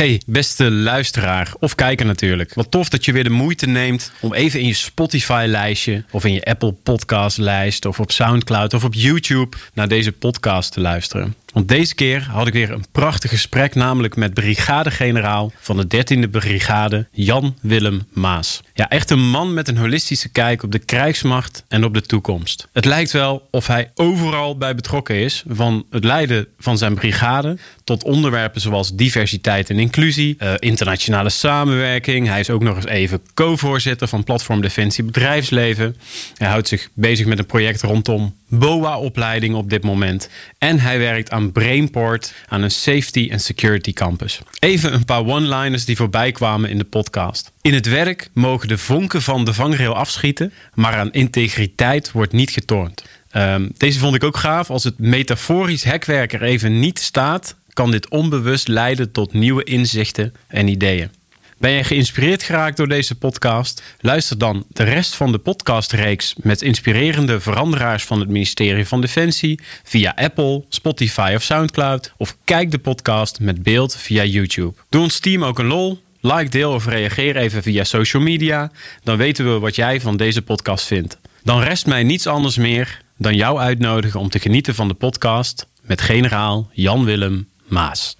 Hey, beste luisteraar of kijker natuurlijk. Wat tof dat je weer de moeite neemt om even in je Spotify-lijstje of in je Apple Podcast-lijst of op SoundCloud of op YouTube naar deze podcast te luisteren. Want deze keer had ik weer een prachtig gesprek, namelijk met brigadegeneraal van de 13e Brigade, Jan Willem Maas. Ja, echt een man met een holistische kijk op de krijgsmacht en op de toekomst. Het lijkt wel of hij overal bij betrokken is, van het leiden van zijn brigade tot onderwerpen zoals diversiteit en inclusie, uh, internationale samenwerking. Hij is ook nog eens even co-voorzitter van Platform Defensie Bedrijfsleven. Hij houdt zich bezig met een project rondom BOA-opleiding op dit moment. En hij werkt aan Brainport, aan een safety en security campus. Even een paar one-liners die voorbij kwamen in de podcast. In het werk mogen de vonken van de vangrail afschieten, maar aan integriteit wordt niet getornd. Um, deze vond ik ook gaaf. Als het metaforisch hekwerk er even niet staat, kan dit onbewust leiden tot nieuwe inzichten en ideeën. Ben je geïnspireerd geraakt door deze podcast? Luister dan de rest van de podcastreeks met inspirerende veranderaars van het ministerie van Defensie via Apple, Spotify of SoundCloud. Of kijk de podcast met beeld via YouTube. Doe ons team ook een lol. Like, deel of reageer even via social media. Dan weten we wat jij van deze podcast vindt. Dan rest mij niets anders meer dan jou uitnodigen om te genieten van de podcast met generaal Jan Willem Maas.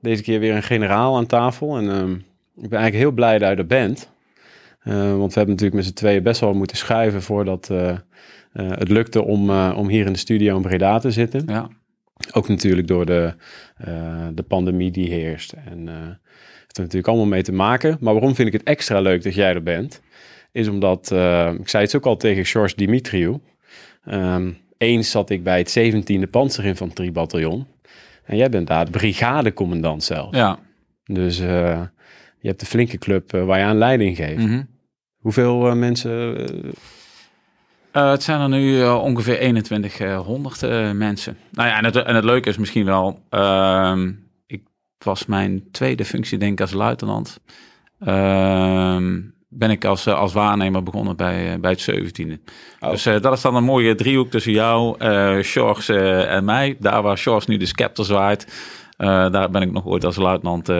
Deze keer weer een generaal aan tafel. En uh, ik ben eigenlijk heel blij dat je er bent. Uh, want we hebben natuurlijk met z'n tweeën best wel moeten schuiven voordat uh, het lukte om, om hier in de studio in Breda te zitten. Ja. Ook natuurlijk door de, de pandemie die heerst. En heeft er natuurlijk allemaal mee te maken. Maar waarom vind ik het extra leuk dat jij er bent? Is omdat, ik zei het ook al tegen George Dimitriou. Um, eens zat ik bij het 17e Panzerinfanteriebataljon. En jij bent daar de brigadecommandant zelf. Ja. Dus uh, je hebt de flinke club uh, waar je aan leiding geeft. Mm -hmm. Hoeveel uh, mensen? het zijn er nu ongeveer 2100 mensen. Nou ja, en het, en het leuke is misschien wel... Ehm, ik was mijn tweede functie denk ik als luitenant. Ehm, ben ik als, als waarnemer begonnen bij, bij het 17e. Oh. Dus uh, dat is dan een mooie driehoek tussen jou, uh, Sjors uh, en mij. Daar waar Sjors nu de scepter zwaait, daar ben ik nog ooit als luitenant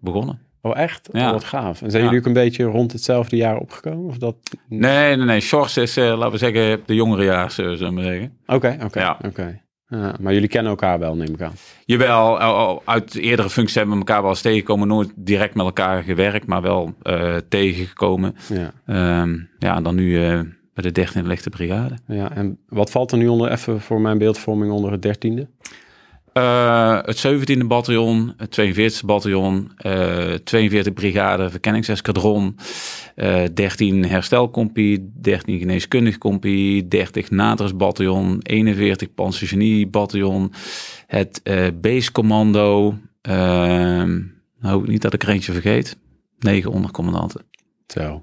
begonnen. Oh echt? Ja. Oh, wat gaaf. En zijn jullie ook een beetje rond hetzelfde jaar opgekomen? Of dat... Nee, nee, nee. Sjors is, laten we zeggen, de jongere jaar, zullen we zeggen. Oké, oké, ja. oké. Maar jullie kennen elkaar wel, neem ik aan. Jawel, uit eerdere functies hebben we elkaar wel eens tegengekomen. Nooit direct met elkaar gewerkt, maar wel uh, tegengekomen. Ja. Um, ja, en dan nu uh, bij de 13e lichte brigade. Ja, en wat valt er nu onder, even voor mijn beeldvorming, onder het 13e? Uh, het 17e bataljon, het 42e bataljon, uh, 42 brigade verkenningseskadron, uh, 13 herstelcompie, 13 geneeskundig compie, 30 bataljon, 41 panzergenie bataljon, het uh, base commando, nou niet dat ik er eentje vergeet, 9 ondercommandanten. Zo.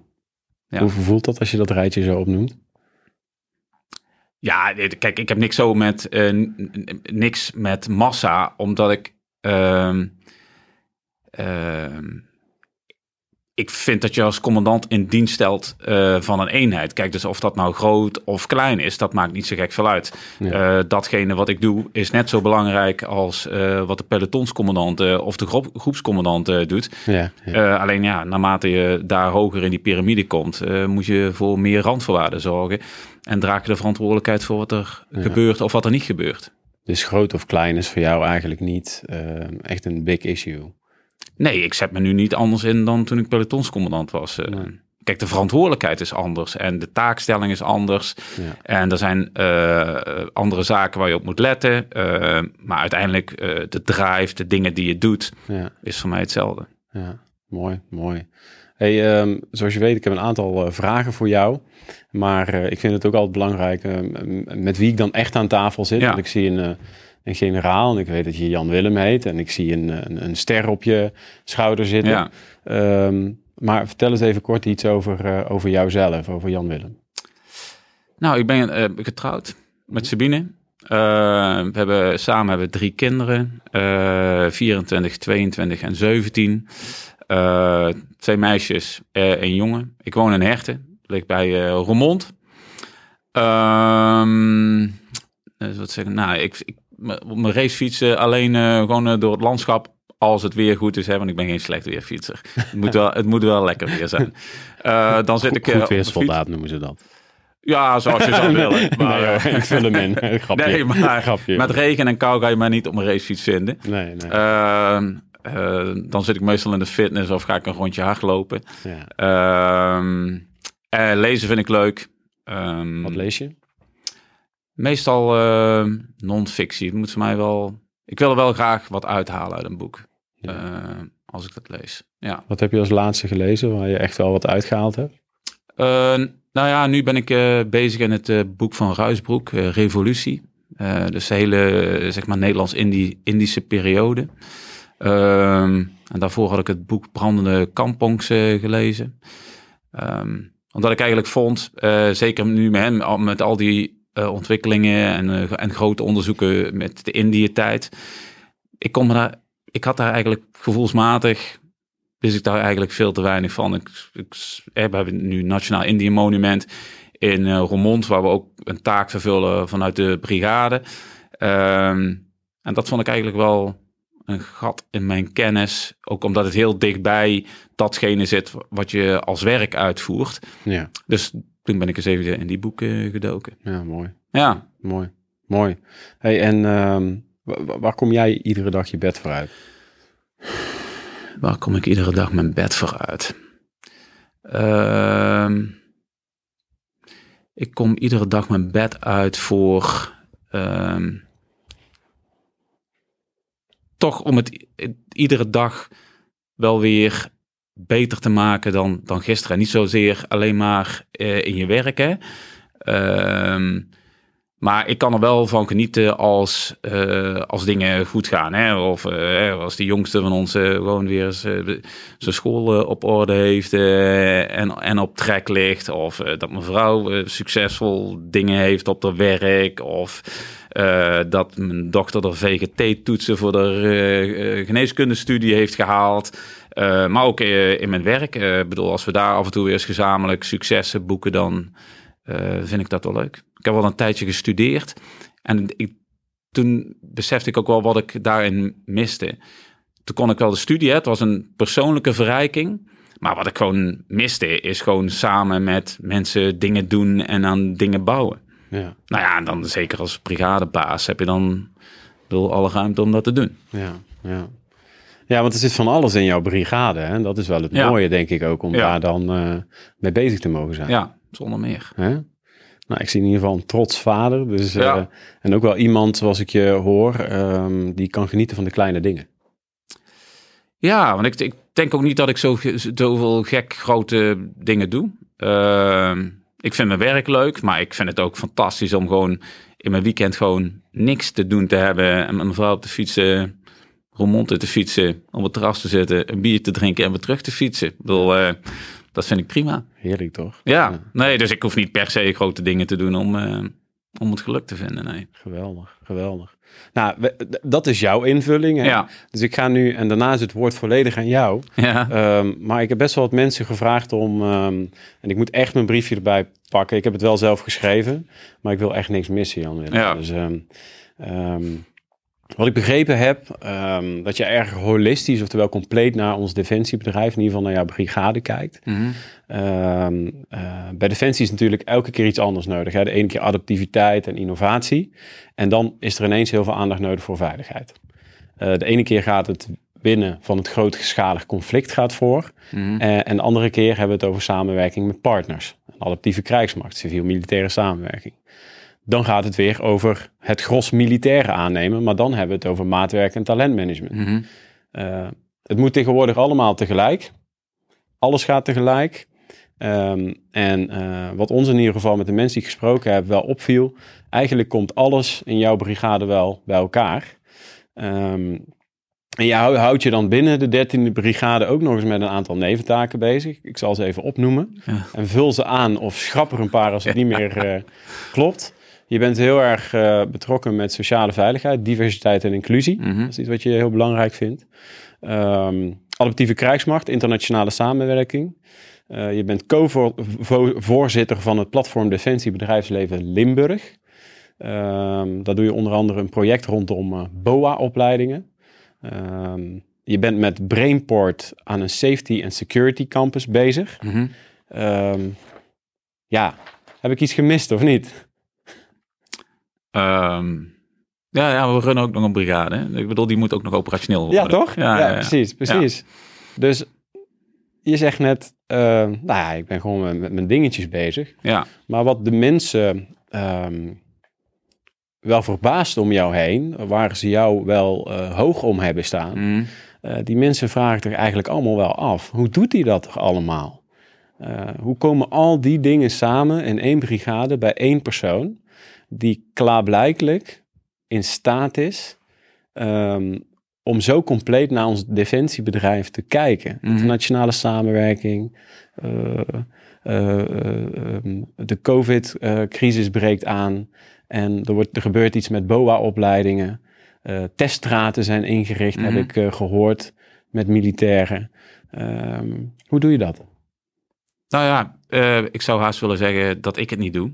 Ja. Hoe voelt dat als je dat rijtje zo opnoemt? Ja, kijk, ik heb niks zo met uh, niks met massa, omdat ik. Uh, uh, ik vind dat je als commandant in dienst stelt uh, van een eenheid. Kijk, dus of dat nou groot of klein is, dat maakt niet zo gek veel uit. Ja. Uh, datgene wat ik doe is net zo belangrijk als uh, wat de pelotonscommandant of de groep, groepscommandant doet. Ja, ja. alleen ja, naarmate je daar hoger in die piramide komt, moet je voor meer randvoorwaarden zorgen. En draag je de verantwoordelijkheid voor wat er gebeurt of wat er niet gebeurt. Dus groot of klein is voor jou eigenlijk niet echt een big issue. Nee, ik zet me nu niet anders in dan toen ik pelotonscommandant was. Uh, Kijk, de verantwoordelijkheid is anders en de taakstelling is anders. Ja. En er zijn uh, andere zaken waar je op moet letten. Uh, maar uiteindelijk de drive, de dingen die je doet, ja. is voor mij hetzelfde. Ja, mooi, mooi. Hey, um, zoals je weet, ik heb een aantal vragen voor jou. Maar ik vind het ook altijd belangrijk met wie ik dan echt aan tafel zit. Want ik zie een een generaal. En ik weet dat je Jan Willem heet. En ik zie een, een, een ster op je schouder zitten. Ja. Ehm, maar vertel eens even kort iets over, uh, over jouzelf, over Jan Willem. Nou, ik ben uh, getrouwd met Sabine. Uh, we hebben samen hebben drie kinderen, 24, 22 en 17. twee meisjes, een jongen. Ik woon in Herten, ligt bij Roermond. Um, wat zeggen, nou, ik, ik op mijn racefietsen alleen gewoon door het landschap als het weer goed is, hè, want ik ben geen slechte weerfietser. Het moet wel, het moet wel lekker weer zijn. Uh, dan zit ik. Goed weerssoldaat noemen ze dat. Ja, zoals je zou willen. Maar, nee, ik vul hem in. Grapje. Nee, maar Grapje. met regen en kou ga je maar niet op een racefiets vinden. Nee, nee. Uh, dan zit ik meestal in de fitness of ga ik een rondje hardlopen. Ja. Ehm, lezen vind ik leuk. Um, Wat lees je? Meestal ehm, non-fictie. Het moet voor mij wel... Ik wil er wel graag wat uithalen uit een boek. Ja. Uh, als ik dat lees. Ja. Wat heb je als laatste gelezen waar je echt wel wat uitgehaald hebt? Uh, nou ja, nu ben ik uh, bezig in het boek van Ruisbroek, Revolutie. dus de hele, zeg maar, Nederlands-Indische periode. Ehm, en daarvoor had ik het boek Brandende Kampongs gelezen. Um, omdat ik eigenlijk vond, zeker nu met, hem, met al die ontwikkelingen en, en grote onderzoeken met de Indië-tijd. Ik kon me daar ik had daar eigenlijk gevoelsmatig, wist ik daar eigenlijk veel te weinig van. Ik, ik, we hebben nu Nationaal Indië Monument in uh, Roermond, waar we ook een taak vervullen vanuit de brigade. Ehm, en dat vond ik eigenlijk wel een gat in mijn kennis. Ook omdat het heel dichtbij datgene zit wat je als werk uitvoert. Ja. Dus toen ben ik eens even in die boeken gedoken. Ja, mooi. Ja. Mooi. Mooi. Hey, en um, Waar kom jij iedere dag je bed vooruit? Waar kom ik iedere dag mijn bed vooruit? Uh, ik kom iedere dag mijn bed uit voor. Uh, toch om het iedere dag wel weer beter te maken dan, dan gisteren. Niet zozeer alleen maar uh, in je werk. Hè. Uh, maar ik kan er wel van genieten als, uh, als dingen goed gaan. Hè? Of uh, als die jongste van ons uh, gewoon weer zijn school op orde heeft en, en op trek ligt. Of dat mijn vrouw succesvol dingen heeft op haar werk. Of dat mijn dochter de VGT-toetsen voor de geneeskundestudie heeft gehaald. Maar ook in mijn werk. Ik bedoel, als we daar af en toe weer eens gezamenlijk successen boeken, dan vind ik dat wel leuk. Ik heb wel een tijdje gestudeerd. En ik, toen besefte ik ook wel wat ik daarin miste. Toen kon ik wel de studie, het was een persoonlijke verrijking. Maar wat ik gewoon miste, is gewoon samen met mensen dingen doen en aan dingen bouwen. Ja. Nou ja, en dan zeker als brigadebaas heb je dan wil alle ruimte om dat te doen. Ja, ja. Ja, want er zit van alles in jouw brigade. Hè? Dat is wel het mooie, denk ik ook, om daar dan uh, mee bezig te mogen zijn. Ja, zonder meer. Hè? Nou, ik zie in ieder geval een trots vader. Dus, ja. uh, en ook wel iemand, zoals ik je hoor, um, die kan genieten van de kleine dingen. Ja, want ik, ik denk ook niet dat ik zo, zoveel gek grote dingen doe. Uh, ik vind mijn werk leuk, maar ik vind het ook fantastisch om gewoon in mijn weekend gewoon niks te doen te hebben. En mijn vrouw op te fietsen, Roermond te fietsen, op het terras te zitten, een bier te drinken en weer terug te fietsen. Ik bedoel, uh, dat vind ik prima. Heerlijk toch? Ja, nee, dus ik hoef niet per se grote dingen te doen om, uh, om het geluk te vinden. Nee. Geweldig, geweldig. Nou, dat is jouw invulling. Hè? Ja. Dus ik ga nu, en daarna is het woord volledig aan jou. Ja. Um, maar ik heb best wel wat mensen gevraagd om, um, en ik moet echt mijn briefje erbij pakken. Ik heb het wel zelf geschreven, maar ik wil echt niks missen, Jan. Ja. Dus um, wat ik begrepen heb, um, dat je erg holistisch, oftewel compleet naar ons defensiebedrijf, in ieder geval naar jouw brigade kijkt. Mm -hmm. um, uh, bij defensie is natuurlijk elke keer iets anders nodig. Hè? De ene keer adaptiviteit en innovatie. En dan is er ineens heel veel aandacht nodig voor veiligheid. Uh, de ene keer gaat het winnen van het grootschalig conflict gaat voor. Mm -hmm. uh, en de andere keer hebben we het over samenwerking met partners. Een adaptieve krijgsmacht, civiel-militaire samenwerking. Dan gaat het weer over het gros militaire aannemen, maar dan hebben we het over maatwerk en talentmanagement. Mm -hmm. uh, het moet tegenwoordig allemaal tegelijk. Alles gaat tegelijk. Ehm, en uh, wat ons in ieder geval met de mensen die ik gesproken heb wel opviel, eigenlijk komt alles in jouw brigade wel bij elkaar. Um, en je houdt je dan binnen de 13e brigade ook nog eens met een aantal neventaken bezig. Ik zal ze even opnoemen. Ja. En vul ze aan of schrap er een paar als het niet meer uh, klopt. Je bent heel erg uh, betrokken met sociale veiligheid, diversiteit en inclusie. Mm -hmm. Dat is iets wat je heel belangrijk vindt. Um, adaptieve krijgsmacht, internationale samenwerking. Uh, je bent co-voorzitter van het platform Defensie Bedrijfsleven Limburg. Um, daar doe je onder andere een project rondom BOA-opleidingen. Um, je bent met Brainport aan een safety en security campus bezig. Mm -hmm. um, ja, heb ik iets gemist of niet? Um, ja, ja, we runnen ook nog een brigade. Hè? Ik bedoel, die moet ook nog operationeel worden. Ja, toch? Ja, ja, ja precies, precies. Dus je zegt net, uh, nou ja, ik ben gewoon met, met mijn dingetjes bezig. Ja. Maar wat de mensen wel verbaasd om jou heen, waar ze jou wel uh, hoog om hebben staan. Mm. Uh, die mensen vragen zich eigenlijk allemaal wel af. Hoe doet hij dat toch allemaal? Uh, hoe komen al die dingen samen in één brigade bij één persoon, die klaarblijkelijk in staat is um, om zo compleet naar ons defensiebedrijf te kijken? Mm. Internationale samenwerking. Um, de COVID-crisis breekt aan. En er, wordt, er gebeurt iets met BOA-opleidingen. Uh, teststraten zijn ingericht, heb mhm. ik uh, gehoord, met militairen. Um, hoe doe je dat? Nou ja, ik zou haast willen zeggen dat ik het niet doe.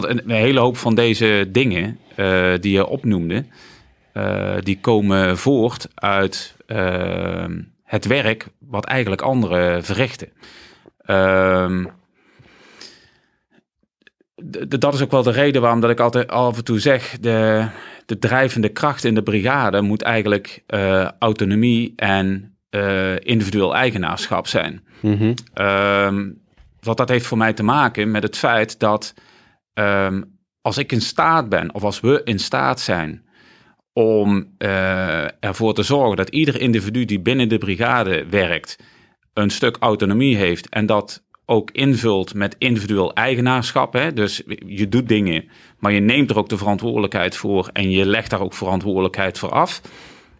Want een, een, hele hoop van deze dingen die je opnoemde, die komen voort uit ehm, het werk wat eigenlijk anderen verrichten. Um, dat is ook wel de reden waarom dat ik altijd af en toe zeg, de, de drijvende kracht in de brigade moet eigenlijk autonomie en individueel eigenaarschap zijn. Mm -hmm. um, wat dat heeft voor mij te maken met het feit dat um, als ik in staat ben, of als we in staat zijn om uh, ervoor te zorgen dat ieder individu die binnen de brigade werkt, een stuk autonomie heeft en dat ook invult met individueel eigenaarschap. Hè? Dus je doet dingen, maar je neemt er ook de verantwoordelijkheid voor en je legt daar ook verantwoordelijkheid voor af.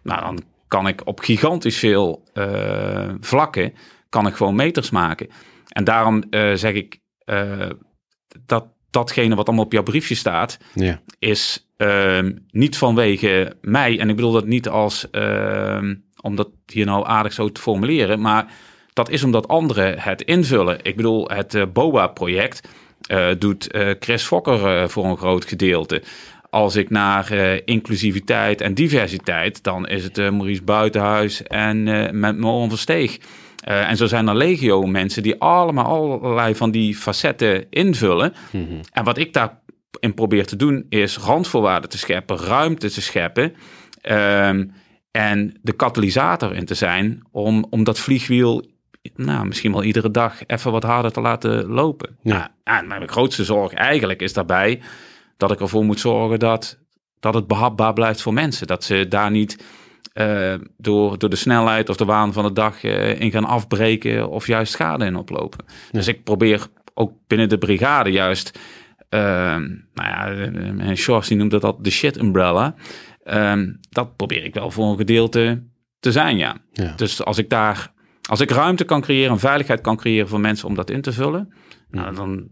Nou, dan kan ik op gigantisch veel uh, vlakken kan ik gewoon meters maken. En daarom uh, zeg ik dat datgene wat allemaal op jouw briefje staat, ja. is ehm, niet vanwege mij. En ik bedoel dat niet als ehm, om dat hier nou aardig zo te formuleren, maar dat is omdat anderen het invullen. Ik bedoel, het uh, BOA-project uh, doet uh, Chris Fokker voor een groot gedeelte. Als ik naar inclusiviteit en diversiteit, dan is het Maurice Buitenhuis en met Moran Versteeg. En zo zijn er legio mensen die allemaal allerlei van die facetten invullen. Mm -hmm. En wat ik daarin probeer te doen, is randvoorwaarden te scheppen, ruimte te scheppen. Um, en de katalysator in te zijn om, om dat vliegwiel nou, misschien wel iedere dag even wat harder te laten lopen. Ja. Nou, en mijn grootste zorg eigenlijk is daarbij dat ik ervoor moet zorgen dat, dat het behapbaar blijft voor mensen. Dat ze daar niet uh, door, door de snelheid of de waan van de dag uh, in gaan afbreken of juist schade in oplopen. Dus ik probeer ook binnen de brigade juist, uh, nou ja, en Shores die noemt dat al de shit umbrella. Ehm, dat probeer ik wel voor een gedeelte te zijn, ja. ja. Dus als ik daar als ik ruimte kan creëren, en veiligheid kan creëren voor mensen om dat in te vullen, nou, dan,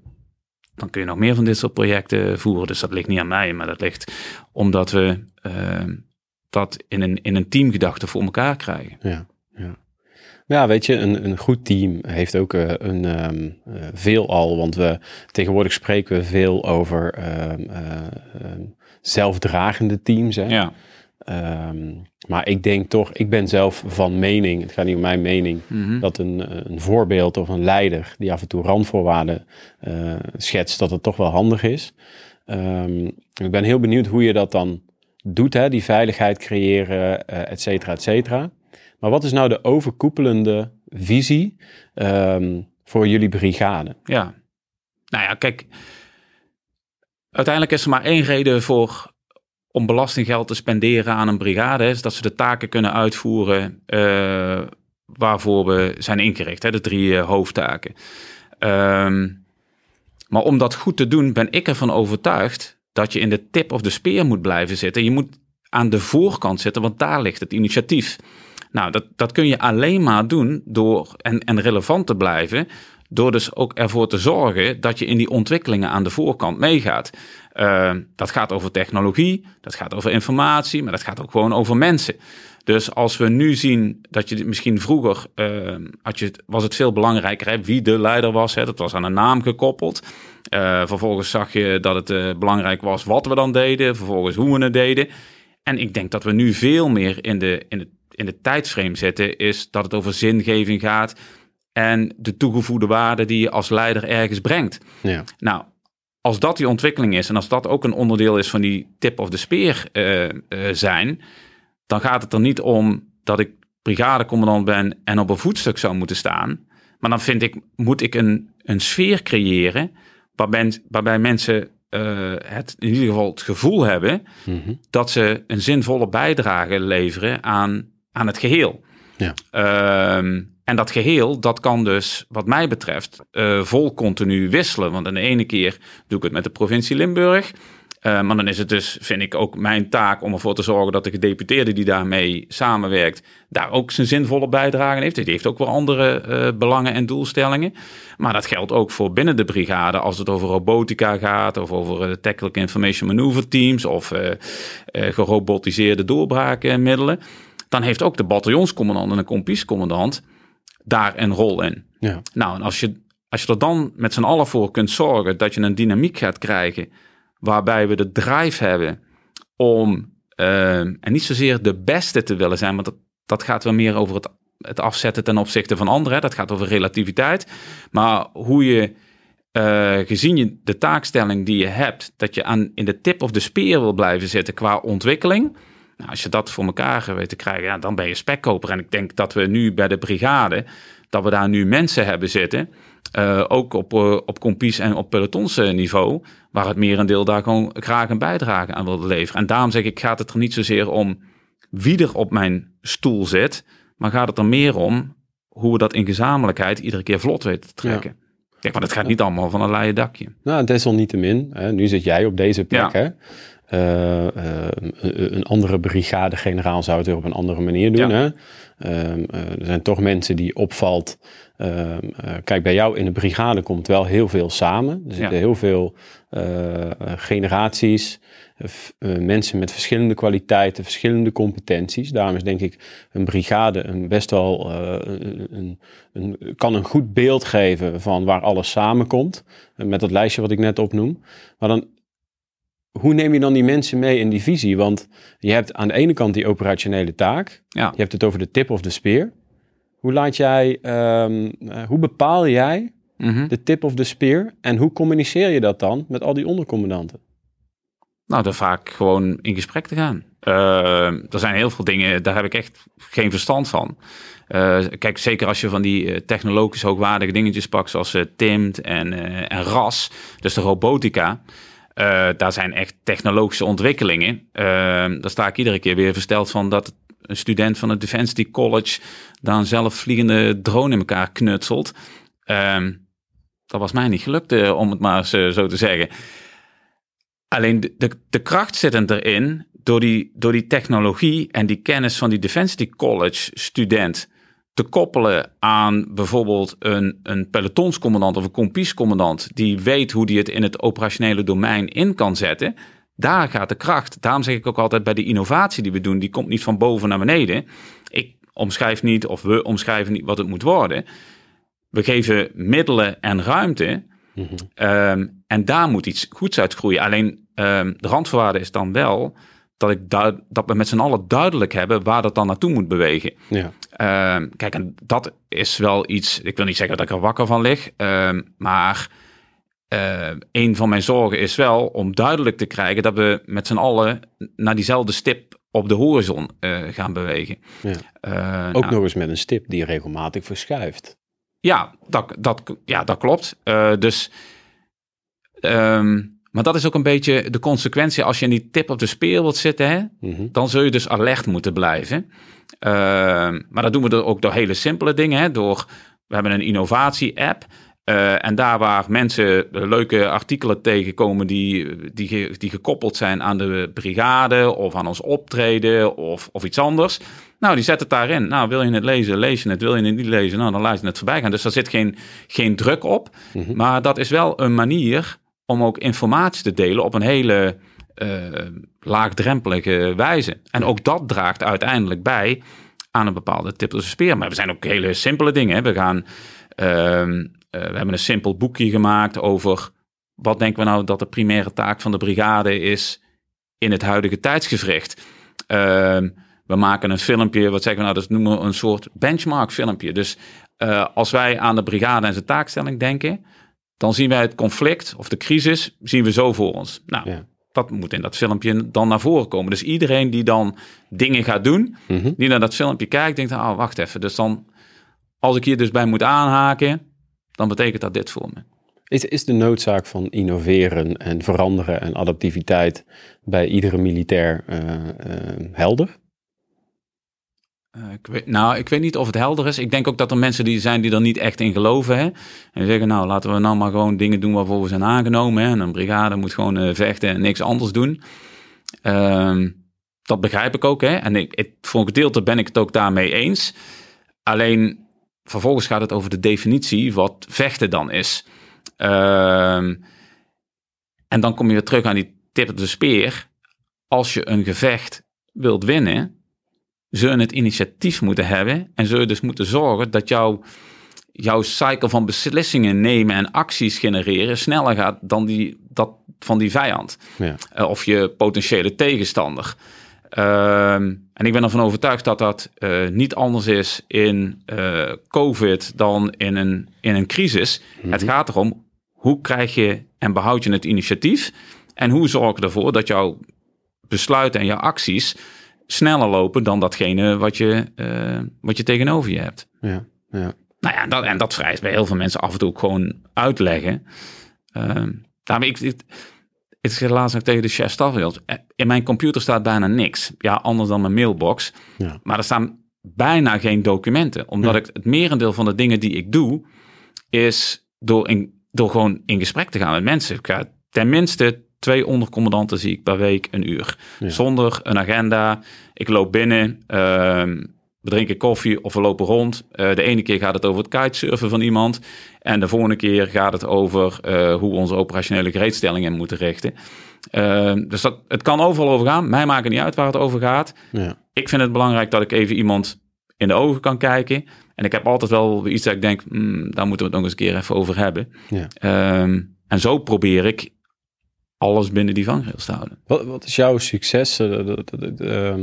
dan kun je nog meer van dit soort projecten voeren. Dus dat ligt niet aan mij, maar dat ligt omdat we uh, dat in een, in een teamgedachte voor elkaar krijgen. Ja, ja. Ja, weet je, een, een goed team heeft ook uh, een um, uh, veelal, want we tegenwoordig spreken we veel over uh, zelfdragende teams. Hè? Ja. Maar ik denk toch, ik ben zelf van mening, het gaat niet om mijn mening, mm-hmm. dat een, een voorbeeld of een leider die af en toe randvoorwaarden uh, schetst, dat het toch wel handig is. Ik ben heel benieuwd hoe je dat dan doet, hè, die veiligheid creëren, uh, et cetera, et cetera. Maar wat is nou de overkoepelende visie um, voor jullie brigade? Ja, nou ja, kijk, uiteindelijk is er maar één reden voor om belastinggeld te spenderen aan een brigade, is dat ze de taken kunnen uitvoeren uh, waarvoor we zijn ingericht, hè, de drie eh, hoofdtaken. Ehm, maar om dat goed te doen, ben ik ervan overtuigd dat je in de tip of de speer moet blijven zitten. Je moet aan de voorkant zitten, want daar ligt het initiatief. Nou, dat, dat kun je alleen maar doen door en, en relevant te blijven, door dus ook ervoor te zorgen dat je in die ontwikkelingen aan de voorkant meegaat. Uh, dat gaat over technologie, dat gaat over informatie, maar dat gaat ook gewoon over mensen. Dus als we nu zien dat je misschien vroeger uh, had je, was het veel belangrijker hè, wie de leider was. Hè, dat was aan een naam gekoppeld. Uh, vervolgens zag je dat het uh, belangrijk was wat we dan deden, vervolgens hoe we het deden. En ik denk dat we nu veel meer in de, in de, in de tijdsframe zitten, is dat het over zingeving gaat en de toegevoegde waarde die je als leider ergens brengt. Ja. Nou, als dat die ontwikkeling is en als dat ook een onderdeel is van die tip of de speer uh, uh, zijn, dan gaat het er niet om dat ik brigadecommandant ben en op een voetstuk zou moeten staan. Maar dan vind ik, moet ik een, een sfeer creëren waarbij, waarbij mensen uh, het in ieder geval het gevoel hebben mm -hmm. dat ze een zinvolle bijdrage leveren aan, aan het geheel. Ja. Uh, en dat geheel, dat kan dus, wat mij betreft, uh, vol continu wisselen. Want aan de ene keer doe ik het met de provincie Limburg. Uh, maar dan is het dus, vind ik, ook mijn taak om ervoor te zorgen dat de gedeputeerde die daarmee samenwerkt, daar ook zijn zinvolle bijdrage heeft. Die heeft ook wel andere uh, belangen en doelstellingen. Maar dat geldt ook voor binnen de brigade als het over robotica gaat, of over uh, Tactical Information Maneuver Teams, of gerobotiseerde doorbraakmiddelen. Dan heeft ook de bataljonscommandant en de kompiescommandant daar een rol in. Ja. Nou, en als je, als je er dan met z'n allen voor kunt zorgen dat je een dynamiek gaat krijgen waarbij we de drive hebben om, uh, en niet zozeer de beste te willen zijn, want dat, dat gaat wel meer over het, het afzetten ten opzichte van anderen. Dat gaat over relativiteit. Maar hoe je, uh, gezien je de taakstelling die je hebt, dat je aan, in de tip of de speer wil blijven zitten qua ontwikkeling. Nou, als je dat voor elkaar weet te krijgen, ja, dan ben je spekkoper. En ik denk dat we nu bij de brigade, dat we daar nu mensen hebben zitten uh, ook op, uh, op compies en op pelotonsniveau, waar het merendeel daar gewoon graag een bijdrage aan wilde leveren. En daarom zeg ik, gaat het er niet zozeer om wie er op mijn stoel zit, maar gaat het er meer om hoe we dat in gezamenlijkheid iedere keer vlot weten te trekken. Ja. Kijk, want het gaat niet allemaal van een leien dakje. Nou, desalniettemin, hè, nu zit jij op deze plek, ja. hè. Uh, uh, een andere brigade-generaal zou het weer op een andere manier doen. Ja. Hè? Uh, er zijn toch mensen die opvalt. Ehm, kijk, bij jou in de brigade komt wel heel veel samen. Er zitten ja. heel veel generaties, mensen met verschillende kwaliteiten, verschillende competenties. Daarom is denk ik een brigade een best wel een, een, een, kan een goed beeld geven van waar alles samenkomt. met dat lijstje wat ik net opnoem. Maar dan hoe neem je dan die mensen mee in die visie? Want je hebt aan de ene kant die operationele taak. Ja. Je hebt het over de tip of de speer. Hoe laat jij, um, uh, hoe bepaal jij mm -hmm. de tip of de speer? En hoe communiceer je dat dan met al die ondercommandanten? Nou, dan vaak gewoon in gesprek te gaan. Uh, er zijn heel veel dingen, daar heb ik echt geen verstand van. Uh, kijk, zeker als je van die technologisch hoogwaardige dingetjes pakt, zoals TIMT en, en RAS, dus de robotica. Uh, daar zijn echt technologische ontwikkelingen. Uh, daar sta ik iedere keer weer versteld van dat een student van het Defense College dan zelf vliegende drone in elkaar knutselt. Uh, dat was mij niet gelukt, uh, om het maar zo te zeggen. Alleen de, de, kracht zit erin door die, door die technologie en die kennis van die Defense College student te koppelen aan bijvoorbeeld een, een pelotonscommandant of een kompiescommandant die weet hoe die het in het operationele domein in kan zetten, daar gaat de kracht. Daarom zeg ik ook altijd bij de innovatie die we doen, die komt niet van boven naar beneden. Ik omschrijf niet of we omschrijven niet wat het moet worden. We geven middelen en ruimte mm -hmm. um, en daar moet iets goeds uit groeien. Alleen um, de randvoorwaarde is dan wel dat, ik dat we met z'n allen duidelijk hebben waar dat dan naartoe moet bewegen. Ja. Uh, kijk, en dat is wel iets, ik wil niet zeggen dat ik er wakker van lig, maar uh, een van mijn zorgen is wel om duidelijk te krijgen dat we met z'n allen naar diezelfde stip op de horizon eh, gaan bewegen. Ja. Eh, Ook nou, nog eens met een stip die regelmatig verschuift. Ja, dat, dat, ja, dat klopt. dus um, maar dat is ook een beetje de consequentie als je in die tip op de speer wilt zitten. Hè? Mm -hmm. Dan zul je dus alert moeten blijven. Ehm, maar dat doen we ook door hele simpele dingen. Hè? Door, we hebben een innovatie-app. Uh, en daar waar mensen leuke artikelen tegenkomen die, die, die gekoppeld zijn aan de brigade of aan ons optreden of, of iets anders. Nou, die zet het daarin. Nou, wil je het lezen, lees je het. Wil je het niet lezen, nou, dan laat je het voorbij gaan. Dus daar zit geen, geen druk op. Mhm. Maar dat is wel een manier om ook informatie te delen op een hele uh, laagdrempelige wijze. En ook dat draagt uiteindelijk bij aan een bepaalde tip speer. Maar we zijn ook hele simpele dingen. Hè. We gaan... Uh, we hebben een simpel boekje gemaakt over wat denken we nou dat de primaire taak van de brigade is in het huidige tijdsgevricht. Uh, we maken een filmpje, wat zeggen we nou, dat noemen we een soort benchmark filmpje. Dus uh, als wij aan de brigade en zijn taakstelling denken, dan zien wij het conflict of de crisis, zien we zo voor ons. Nou, ja. dat moet in dat filmpje dan naar voren komen. Dus iedereen die dan dingen gaat doen, mhm. die naar dat filmpje kijkt, denkt, oh, wacht even. Dus dan, als ik hier dus bij moet aanhaken, dan betekent dat dit voor me. Is, is de noodzaak van innoveren en veranderen en adaptiviteit bij iedere militair uh, uh, helder? Uh, ik weet, nou, ik weet niet of het helder is. Ik denk ook dat er mensen die zijn die er niet echt in geloven. Hè? En zeggen, nou, laten we nou maar gewoon dingen doen waarvoor we zijn aangenomen. Hè? En een brigade moet gewoon vechten en niks anders doen. Uh, dat begrijp ik ook. Hè? En ik, voor een gedeelte ben ik het ook daarmee eens. Alleen, vervolgens gaat het over de definitie wat vechten dan is. Ehm, en dan kom je weer terug aan die tip op de speer. Als je een gevecht wilt winnen zullen het initiatief moeten hebben en zullen dus moeten zorgen dat jouw, jouw cycle van beslissingen nemen en acties genereren sneller gaat dan die, dat van die vijand. Ja. Uh, of je potentiële tegenstander. Ehm, en ik ben ervan overtuigd dat dat uh, niet anders is in uh, COVID dan in een, in een crisis. Mhm. Het gaat erom hoe krijg je en behoud je het initiatief en hoe zorg je ervoor dat jouw besluiten en jouw acties sneller lopen dan datgene wat je, uh, wat je tegenover je hebt. Ja, ja. Nou ja, dat, en dat vereist bij heel veel mensen af en toe ook gewoon uitleggen. Uh, daarmee, ik, ik, ik zeg laatst nog tegen de chef stafwereld. Eh, in mijn computer staat bijna niks. Ja, anders dan mijn mailbox. Ja. Maar er staan bijna geen documenten. Omdat ik het merendeel van de dingen die ik doe, is door, in, door gewoon in gesprek te gaan met mensen. Ik ga tenminste twee ondercommandanten zie ik per week een uur. Zonder een agenda. Ik loop binnen, uh, we drinken koffie of we lopen rond. Uh, de ene keer gaat het over het kitesurfen van iemand. En de volgende keer gaat het over uh, hoe we onze operationele gereedstellingen moeten richten. Uh, dus dat, het kan overal over gaan. Mij maakt het niet uit waar het over gaat. Ja. Ik vind het belangrijk dat ik even iemand in de ogen kan kijken. En ik heb altijd wel iets dat ik denk, mm, daar moeten we het nog eens een keer even over hebben. Ja. Ehm, en zo probeer ik alles binnen die vangrails te houden. Wat, wat is jouw succes? Uh,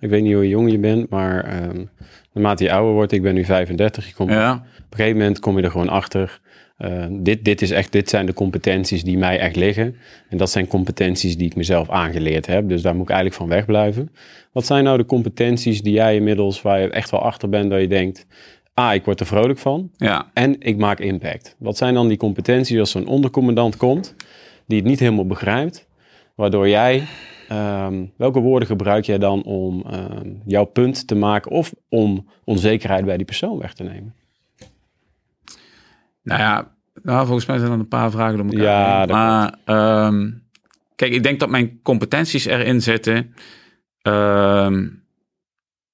ik weet niet hoe jong je bent, maar um, naarmate je ouder wordt, ik ben nu 35, je komt, ja. op een gegeven moment kom je er gewoon achter. Uh, dit, dit, is echt, dit zijn de competenties die mij echt liggen. En dat zijn competenties die ik mezelf aangeleerd heb. Dus daar moet ik eigenlijk van wegblijven. Wat zijn nou de competenties die jij inmiddels, waar je echt wel achter bent, dat je denkt... Ah, ik word er vrolijk van. Ja. En ik maak impact. Wat zijn dan die competenties als zo'n ondercommandant komt die het niet helemaal begrijpt. Waardoor jij, ehm, welke woorden gebruik jij dan om ehm, jouw punt te maken of om onzekerheid bij die persoon weg te nemen? Nou ja, nou, volgens mij zijn er een paar vragen om elkaar. Ja, maar ehm, kijk, ik denk dat mijn competenties erin zitten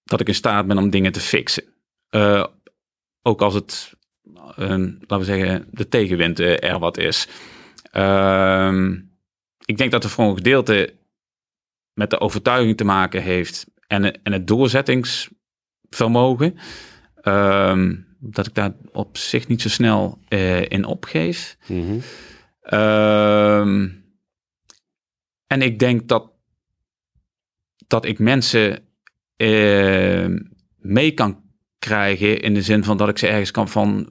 dat ik in staat ben om dingen te fixen. Uh, ook als het, laten we zeggen, de tegenwind uh, er wat is. Um, ik denk dat er voor een gedeelte met de overtuiging te maken heeft en, en het doorzettingsvermogen. Um, dat ik daar op zich niet zo snel uh, in opgeef. Mm -hmm. um, en ik denk dat, dat ik mensen uh, mee kan krijgen in de zin van dat ik ze ergens kan van,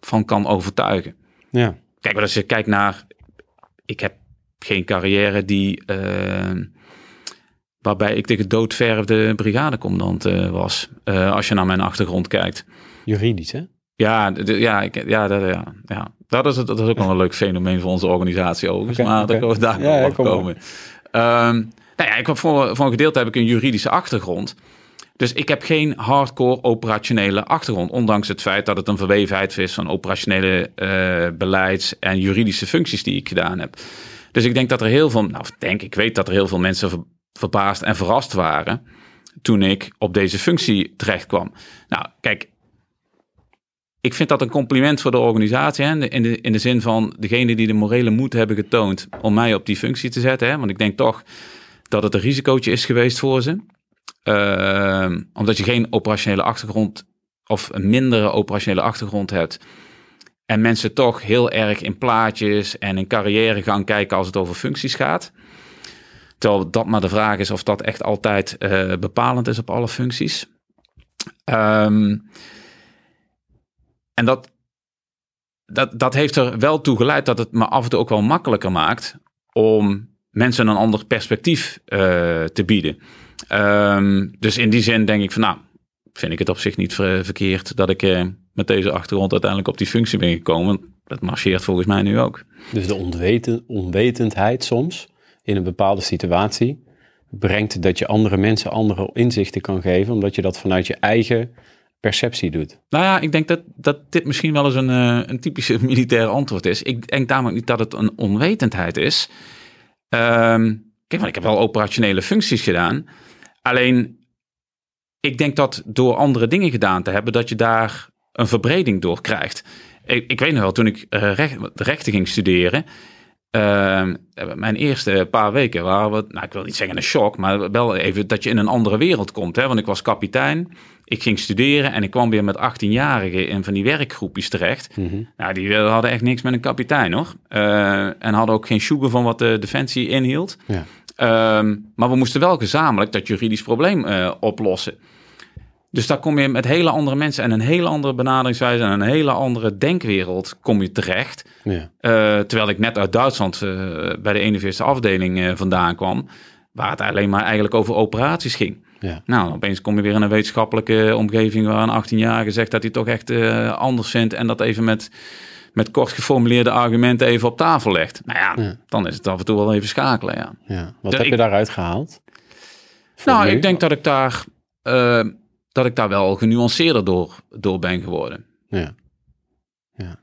van kan overtuigen. Ja. Kijk, maar als je kijkt naar. Ik heb geen carrière die. Uh, waarbij ik de gedoodverfde brigadecommandant uh, was. Uh, als je naar mijn achtergrond kijkt. Juridisch, hè? Ja, de, ja, ik, ja, dat, ja, ja. Dat, is, dat is ook wel een leuk fenomeen voor onze organisatie overigens. Okay, maar okay. daar daar ja, op komen. Um, nou ja, ik heb voor, voor een gedeelte heb ik een juridische achtergrond. Dus ik heb geen hardcore operationele achtergrond. Ondanks het feit dat het een verwevenheid is van operationele uh, beleids- en juridische functies die ik gedaan heb. Dus ik denk dat er heel veel, nou denk ik weet dat er heel veel mensen verbaasd en verrast waren toen ik op deze functie terecht kwam. Nou, kijk, ik vind dat een compliment voor de organisatie. Hè? In, de, in de zin van degene die de morele moed hebben getoond om mij op die functie te zetten. Hè? Want ik denk toch dat het een risicootje is geweest voor ze. Uh, omdat je geen operationele achtergrond of een mindere operationele achtergrond hebt. En mensen toch heel erg in plaatjes en in carrière gaan kijken als het over functies gaat. Terwijl dat maar de vraag is of dat echt altijd uh, bepalend is op alle functies. Um, en dat, dat, dat heeft er wel toe geleid dat het me af en toe ook wel makkelijker maakt om mensen een ander perspectief uh, te bieden. Um, dus in die zin denk ik van nou, vind ik het op zich niet verkeerd dat ik uh, met deze achtergrond uiteindelijk op die functie ben gekomen. Dat marcheert volgens mij nu ook. Dus de onweten, onwetendheid soms in een bepaalde situatie brengt dat je andere mensen andere inzichten kan geven, omdat je dat vanuit je eigen perceptie doet. Nou ja, ik denk dat, dat dit misschien wel eens een, uh, een typische militaire antwoord is. Ik denk namelijk niet dat het een onwetendheid is. Um, kijk, maar ik heb wel operationele functies gedaan. Alleen, ik denk dat door andere dingen gedaan te hebben, dat je daar een verbreding door krijgt. Ik, ik weet nog wel, toen ik uh, recht, rechten ging studeren, uh, mijn eerste paar weken waren we, nou ik wil niet zeggen een shock, maar wel even dat je in een andere wereld komt. Hè? Want ik was kapitein, ik ging studeren en ik kwam weer met 18-jarigen in van die werkgroepjes terecht. Mm Nou, die hadden echt niks met een kapitein hoor. Uh, en hadden ook geen sugar van wat de defensie inhield. Ja. Uh, maar we moesten wel gezamenlijk dat juridisch probleem uh, oplossen. Dus daar kom je met hele andere mensen en een hele andere benaderingswijze en een hele andere denkwereld kom je terecht. Ja. Uh, terwijl ik net uit Duitsland uh, bij de 41e afdeling vandaan kwam, waar het alleen maar eigenlijk over operaties ging. Ja. Nou, opeens kom je weer in een wetenschappelijke omgeving waar een 18-jarige zegt dat hij toch echt anders vindt en dat even met, met kort geformuleerde argumenten even op tafel legt. Nou ja, ja. dan is het af en toe wel even schakelen. Ja. ja. Wat heb je daaruit gehaald? Nou, ik denk dat ik daar dat ik daar wel genuanceerder door, door ben geworden. Ja. Ja,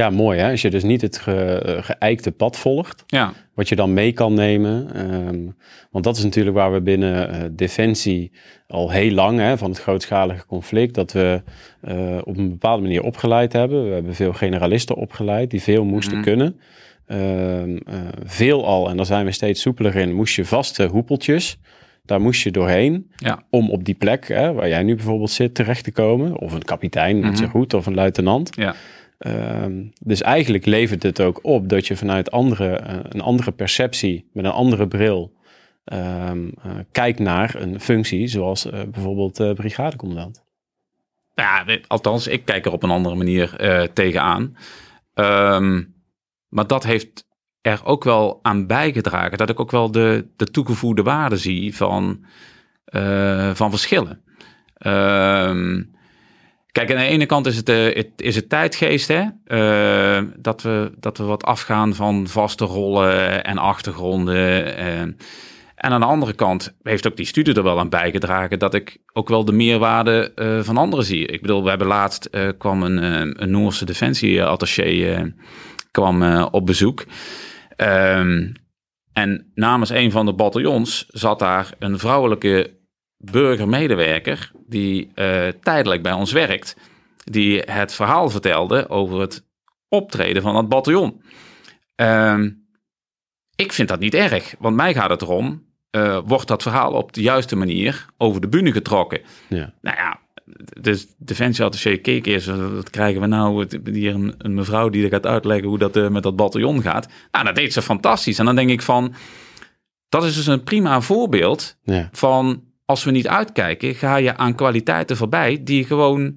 ja mooi hè. Als je dus niet het ge, geëikte pad volgt. Ja. Wat je dan mee kan nemen. Um, want dat is natuurlijk waar we binnen uh, Defensie al heel lang, hè, van het grootschalige conflict, dat we uh, op een bepaalde manier opgeleid hebben. We hebben veel generalisten opgeleid die veel moesten mm -hmm. kunnen. Uh, veel al, en daar zijn we steeds soepeler in, moest je vaste hoepeltjes daar moest je doorheen ja. om op die plek hè, waar jij nu bijvoorbeeld zit terecht te komen. Of een kapitein, net zo mhm. goed, of een luitenant. Ja. Um, dus eigenlijk levert het ook op dat je vanuit andere, uh, een andere perceptie, met een andere bril, um, uh, kijkt naar een functie zoals uh, bijvoorbeeld brigadecommandant. Ja, althans, ik kijk er op een andere manier tegenaan. Um, maar dat heeft er ook wel aan bijgedragen dat ik ook wel de, de toegevoegde waarde zie van, van verschillen. Uh, kijk, aan de ene kant is het, het, is het tijdgeest, hè? Uh, dat, we, dat we wat afgaan van vaste rollen en achtergronden. en aan de andere kant heeft ook die studie er wel aan bijgedragen dat ik ook wel de meerwaarde van anderen zie. Ik bedoel, we hebben laatst kwam een, een Noorse defensieattaché kwam op bezoek. Um, en namens een van de bataljons zat daar een vrouwelijke burgermedewerker die uh, tijdelijk bij ons werkt, die het verhaal vertelde over het optreden van dat bataljon. Um, ik vind dat niet erg, want mij gaat het erom, uh, wordt dat verhaal op de juiste manier over de bühne getrokken? Ja. Nou ja, dus Defensieattaché keek eerst, wat krijgen we nou? Hier een, een mevrouw die er gaat uitleggen hoe dat uh, met dat bataljon gaat. Nou, dat deed ze fantastisch. En dan denk ik van, dat is dus een prima voorbeeld ja. van als we niet uitkijken, ga je aan kwaliteiten voorbij die je gewoon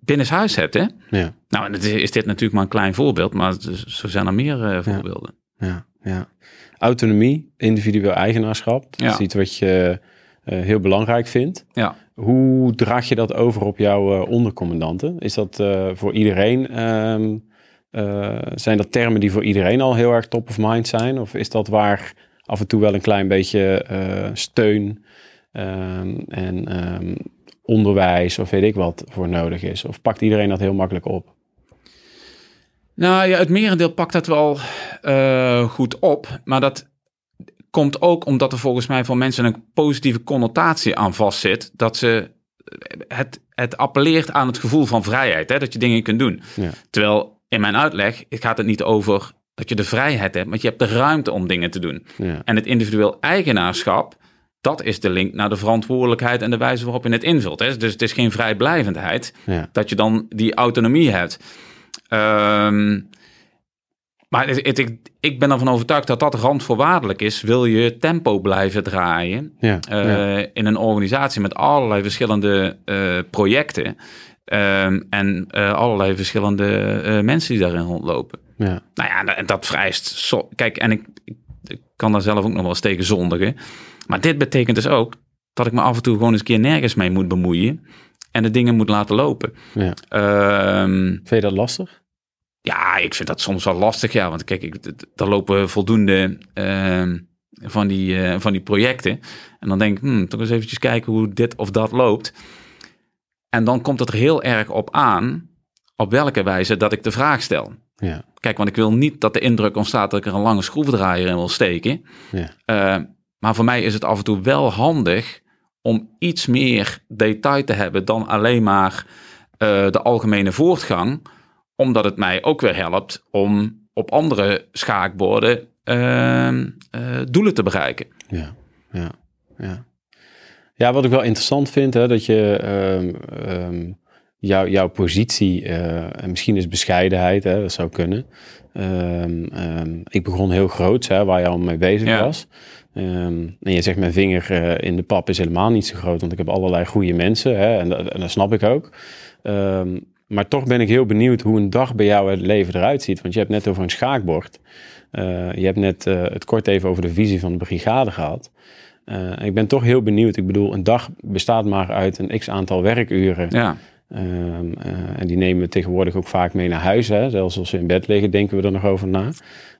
binnenshuis hebt. Hè? Ja. Nou, en is, is dit natuurlijk maar een klein voorbeeld, maar zo zijn er meer uh, voorbeelden. Ja, ja. Autonomie, individueel eigenaarschap, dat is iets wat je uh, heel belangrijk vindt. Ja. Hoe draag je dat over op jouw uh, ondercommandanten? Is dat voor iedereen, um, uh, zijn dat termen die voor iedereen al heel erg top of mind zijn? Of is dat waar af en toe wel een klein beetje steun ehm, en ehm, onderwijs of weet ik wat voor nodig is? Of pakt iedereen dat heel makkelijk op? Nou ja, het merendeel pakt dat wel eh, goed op. Maar dat komt ook omdat er volgens mij voor mensen een positieve connotatie aan vastzit. Dat ze het, het appelleert aan het gevoel van vrijheid. Hè, dat je dingen kunt doen. Ja. Terwijl in mijn uitleg gaat het niet over dat je de vrijheid hebt, maar je hebt de ruimte om dingen te doen. Ja. En het individueel eigenaarschap, dat is de link naar de verantwoordelijkheid en de wijze waarop je het invult. Hè? Dus het is geen vrijblijvendheid Ja. dat je dan die autonomie hebt. Ehm, maar het, het- ik, ik ben ervan overtuigd dat dat randvoorwaardelijk is. Wil je tempo blijven draaien Ja. eh, ja. in een organisatie met allerlei verschillende eh, projecten ehm, en eh, allerlei verschillende mensen die daarin rondlopen. ja. Nou ja, en dat vereist. zo- Kijk, en ik, ik, ik kan daar zelf ook nog wel eens tegen zondigen. Maar dit betekent dus ook dat ik me af en toe gewoon eens een keer nergens mee moet bemoeien. En de dingen moet laten lopen. ja. Ehm, Vind je dat lastig? ja, ik vind dat soms wel lastig. Ja, want kijk, ik, daar lopen voldoende ehm, van, die, eh, van die projecten. En dan denk ik, hmm, toch eens eventjes kijken hoe dit of dat loopt. En dan komt het er heel erg op aan op welke wijze dat ik de vraag stel. Ja. Kijk, want ik wil niet dat de indruk ontstaat dat ik er een lange schroevendraaier in wil steken. Ja. Eh, maar voor mij is het af en toe wel handig om iets meer detail te hebben dan alleen maar eh, de algemene voortgang. Omdat het mij ook weer helpt om op andere schaakborden eh, eh, doelen te bereiken. Ja, ja, ja. Ja, wat ik wel interessant vind, hè, dat je ehm, ehm, jou, jouw positie, eh, en misschien is bescheidenheid, hè, dat zou kunnen. Ehm, ehm, ik begon heel groot, hè, waar je al mee bezig Ja. was. Ehm, en je zegt, mijn vinger eh, in de pap is helemaal niet zo groot, want ik heb allerlei goede mensen, hè, en, dat- en dat snap ik ook. Ehm, maar toch ben ik heel benieuwd hoe een dag bij jou het leven eruit ziet. Want je hebt net over een schaakbord. Eh, je hebt net eh, het kort even over de visie van de brigade gehad. Eh, ik ben toch heel benieuwd. Ik bedoel, een dag bestaat maar uit een x aantal werkuren. Ja, Ehm, eh, en die nemen we tegenwoordig ook vaak mee naar huis. Hè? Zelfs als we in bed liggen, denken we er nog over na.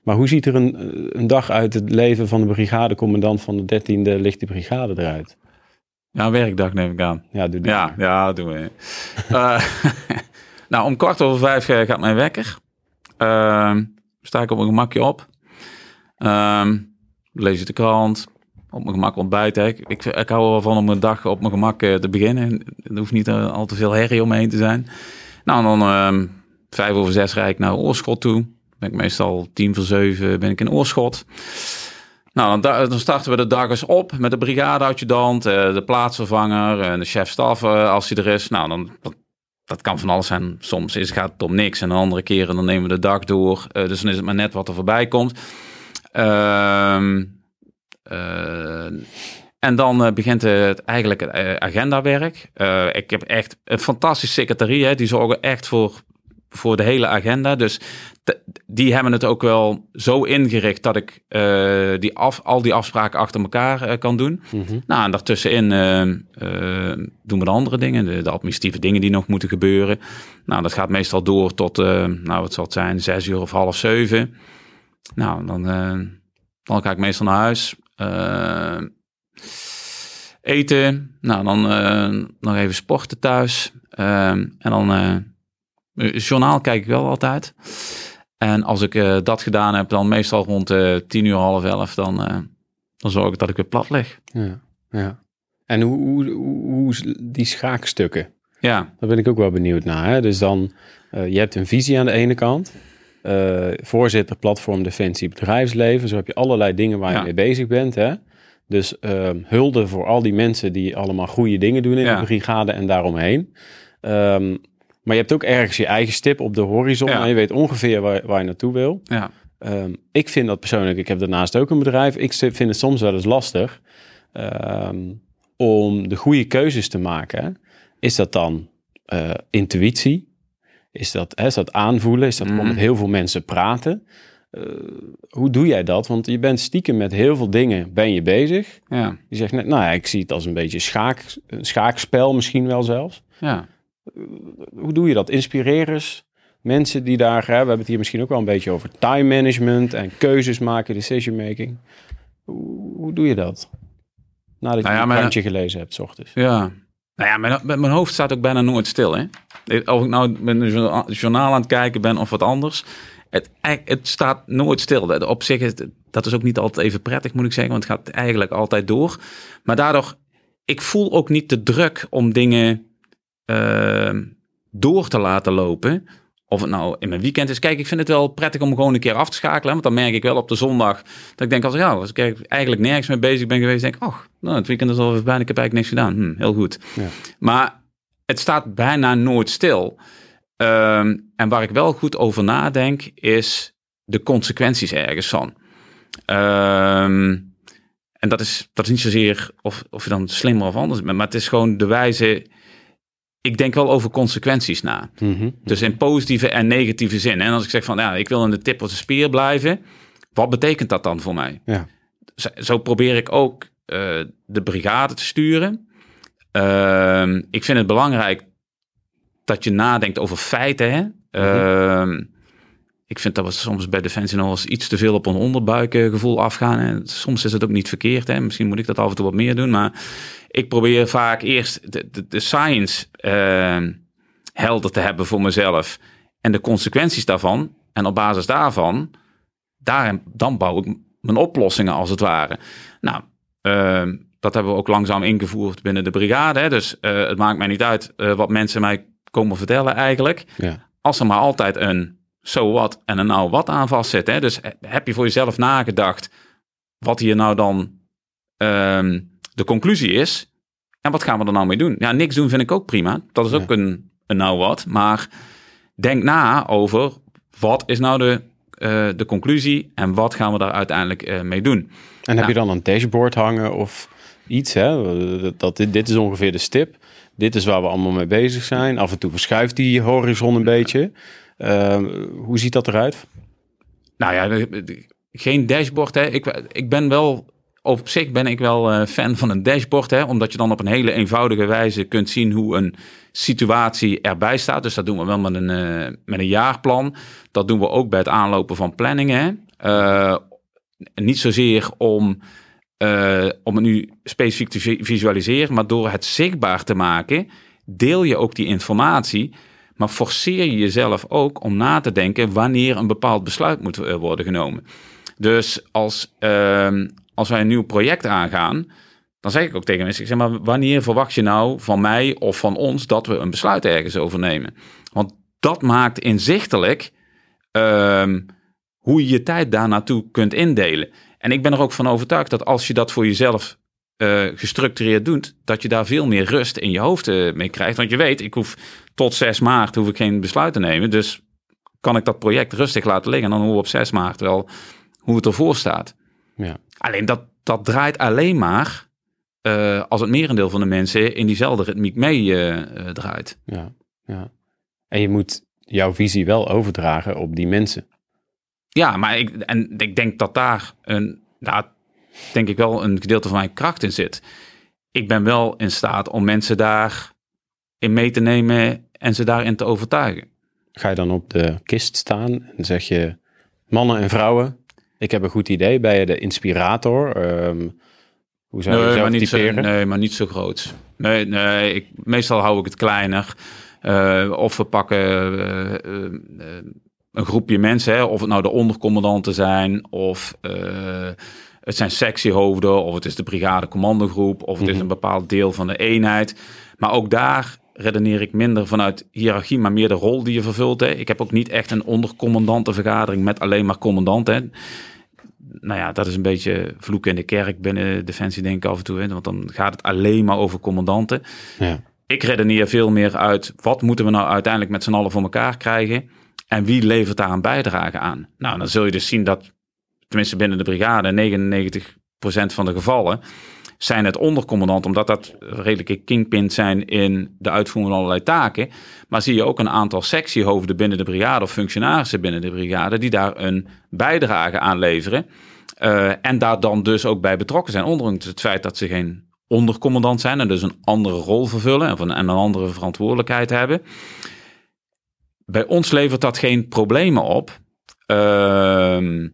Maar hoe ziet er een, eh, een dag uit het leven van de brigadecommandant van de 13e lichte brigade eruit? ja een werkdag neem ik aan. Ja, doe. Ja, ja, doen we. Eh, nou, om kwart over vijf eh, gaat mijn wekker. Ehm, sta ik op mijn gemakje op. Ehm, lees ik de krant. Op mijn gemak ontbijten. Ik, ik, ik hou er wel van om mijn dag op mijn gemak te beginnen. Er hoeft niet al te veel herrie omheen te zijn. Nou, en dan ehm, vijf over zes rijd ik naar Oorschot toe. Ben ik meestal tien voor zeven ben ik in Oorschot. Nou, dan, da- dan starten we de dag eens op met de brigadeadjudant, eh, de plaatsvervanger en de chef-staf eh, als hij er is. Nou, dan, dat, dat kan van alles zijn. Soms is, gaat het om niks en de andere keren dan nemen we de dag door. Eh, dus dan is het maar net wat er voorbij komt. Ehm, eh, en dan begint het eigenlijk het agendawerk. Ik heb echt een fantastische secretarie. Die zorgen echt voor, voor de hele agenda. Dus die hebben het ook wel zo ingericht dat ik eh, die af, al die afspraken achter elkaar eh, kan doen. Mhm. Nou, en daartussenin eh, doen we de andere dingen, de, de administratieve dingen die nog moeten gebeuren. Nou, dat gaat meestal door tot, nou, wat zal het zijn, zes uur of half zeven. Nou, dan, dan ga ik meestal naar huis. Eten. Nou, dan nog even sporten thuis. En dan journaal kijk ik wel altijd. En als ik eh, dat gedaan heb, dan meestal rond eh tien uur, half elf, dan, eh, dan zorg ik dat ik weer plat lig. Ja, ja. En hoe, hoe, hoe, die schaakstukken? Ja, Daar ben ik ook wel benieuwd naar. Hè? Dus dan, je hebt een visie aan de ene kant. Voorzitter platform Defensie Bedrijfsleven. Zo heb je allerlei dingen waar je Ja. mee bezig bent. Hè? Dus ehm, hulde voor al die mensen die allemaal goede dingen doen in Ja. de brigade en daaromheen. Ehm, maar je hebt ook ergens je eigen stip op de horizon. Ja. En je weet ongeveer waar, waar je naartoe wil. ja, Ehm, ik vind dat persoonlijk, ik heb daarnaast ook een bedrijf. Ik vind het soms wel eens lastig ehm, om de goede keuzes te maken. Is dat dan eh, intuïtie? Is dat, hè, is dat aanvoelen? Is dat gewoon Mm. met heel veel mensen praten? Eh, hoe doe jij dat? Want je bent stiekem met heel veel dingen ben je bezig. ja, Je zegt net, nou ja, ik zie het als een beetje schaak, een schaakspel misschien wel zelfs. ja. Hoe doe je dat? Inspirerers, mensen die daar, hè, we hebben het hier misschien ook wel een beetje over time management en keuzes maken, decision making. Hoe, hoe doe je dat? nadat Nou je ja, een maar- krantje gelezen hebt, s ochtends? Ja. Nou ja, mijn, mijn hoofd staat ook bijna nooit stil. Hè? Of ik nou met een journa- journaal aan het kijken ben of wat anders. Het, het staat nooit stil. Op zich is dat is ook niet altijd even prettig, moet ik zeggen. Want het gaat eigenlijk altijd door. Maar daardoor, ik voel ook niet de druk om dingen eh, door te laten lopen. Of het nou in mijn weekend is. Kijk, ik vind het wel prettig om gewoon een keer af te schakelen. Want dan merk ik wel op de zondag dat ik denk als, ja, als ik eigenlijk nergens mee bezig ben geweest, denk ik, ach, nou, het weekend is al even bijna, ik heb eigenlijk niks gedaan. Hm, heel goed. Ja. Maar het staat bijna nooit stil. Ehm, en waar ik wel goed over nadenk, is de consequenties ergens van. Ehm, en dat is, dat is niet zozeer of, of je dan slimmer of anders bent, maar het is gewoon de wijze. Ik denk wel over consequenties na. Mhm. Dus in positieve en negatieve zin. En als ik zeg van ja, ik wil in de tip of de spier blijven, wat betekent dat dan voor mij? Ja. Zo, zo probeer ik ook eh, de brigade te sturen. Ehm, ik vind het belangrijk dat je nadenkt over feiten. Hè? Ehm, ik vind dat we soms bij Defensie nog eens iets te veel op een onderbuikgevoel afgaan. En soms is het ook niet verkeerd. Hè? Misschien moet ik dat af en toe wat meer doen. Maar ik probeer vaak eerst de, de, de science ehm, helder te hebben voor mezelf. En de consequenties daarvan. En op basis daarvan, daar, dan bouw ik mijn oplossingen als het ware. Nou, ehm, dat hebben we ook langzaam ingevoerd binnen de brigade. Hè? Dus eh, het maakt mij niet uit eh, wat mensen mij komen vertellen eigenlijk. Ja. Als er maar altijd een zo wat en een nou wat aan vast zit. Hè? Dus heb je voor jezelf nagedacht wat hier nou dan ehm, de conclusie is? En wat gaan we er nou mee doen? Ja, niks doen vind ik ook prima. Dat is ook een, een nou wat. Maar denk na over wat is nou de, eh, de conclusie en wat gaan we daar uiteindelijk eh, mee doen? En heb Ja. je dan een dashboard hangen of iets? Hè? Dat, dit, dit is ongeveer de stip. Dit is waar we allemaal mee bezig zijn. Af en toe verschuift die horizon een beetje. Ehm, hoe ziet dat eruit? Nou ja, geen dashboard. Hè. Ik, ik ben wel, op zich ben ik wel eh, fan van een dashboard. Hè, omdat je dan op een hele eenvoudige wijze kunt zien hoe een situatie erbij staat. Dus dat doen we wel met een, eh, met een jaarplan. Dat doen we ook bij het aanlopen van planningen. Eh, niet zozeer om, om het nu specifiek te vi- visualiseren, maar door het zichtbaar te maken, deel je ook die informatie. Maar forceer je jezelf ook om na te denken wanneer een bepaald besluit moet eh, worden genomen. Dus als, ehm, als wij een nieuw project aangaan, dan zeg ik ook tegen mensen, ik zeg maar, wanneer verwacht je nou van mij of van ons dat we een besluit ergens over nemen? Want dat maakt inzichtelijk ehm, hoe je je tijd daar naartoe kunt indelen. En ik ben er ook van overtuigd dat als je dat voor jezelf eh, gestructureerd doet, dat je daar veel meer rust in je hoofd eh, mee krijgt. Want je weet, ik hoef tot 6 maart hoef ik geen besluit te nemen. Dus kan ik dat project rustig laten liggen. En dan we op 6 maart wel hoe het ervoor staat. Ja. Alleen dat, dat draait alleen maar eh, als het merendeel van de mensen in diezelfde ritmiek mee eh, draait. Ja, ja. En je moet jouw visie wel overdragen op die mensen. Ja, maar ik, en ik denk dat daar een, daar denk ik wel een gedeelte van mijn kracht in zit. Ik ben wel in staat om mensen daar in mee te nemen en ze daarin te overtuigen. Ga je dan op de kist staan en zeg je: mannen en vrouwen, ik heb een goed idee. Ben je de inspirator? Ehm, hoe zou je Nee, jezelf maar niet zo, typeren? nee, maar niet zo groot. Nee, nee ik, meestal hou ik het kleiner. Eh, of we pakken eh, eh, een groepje mensen, hè, of het nou de ondercommandanten zijn, of het zijn sectiehoofden, of het is de brigade commandogroep, of het is een bepaald deel van de eenheid. Maar ook daar redeneer ik minder vanuit hiërarchie, maar meer de rol die je vervult. Hè. Ik heb ook niet echt een ondercommandantenvergadering met alleen maar commandanten. Nou ja, dat is een beetje vloek in de kerk binnen Defensie, denk ik af en toe. Hè? Want dan gaat het alleen maar over commandanten. Ja. Ik redeneer veel meer uit, wat moeten we nou uiteindelijk met z'n allen voor elkaar krijgen? En wie levert daar een bijdrage aan? Nou, dan zul je dus zien dat, tenminste binnen de brigade, 99% van de gevallen zijn het ondercommandant, omdat dat redelijke kingpins zijn in de uitvoering van allerlei taken. Maar zie je ook een aantal sectiehoofden binnen de brigade of functionarissen binnen de brigade die daar een bijdrage aan leveren. Eh, en daar dan dus ook bij betrokken zijn, ondanks het feit dat ze geen ondercommandant zijn en dus een andere rol vervullen of een, en een andere verantwoordelijkheid hebben. Bij ons levert dat geen problemen op, Ehm,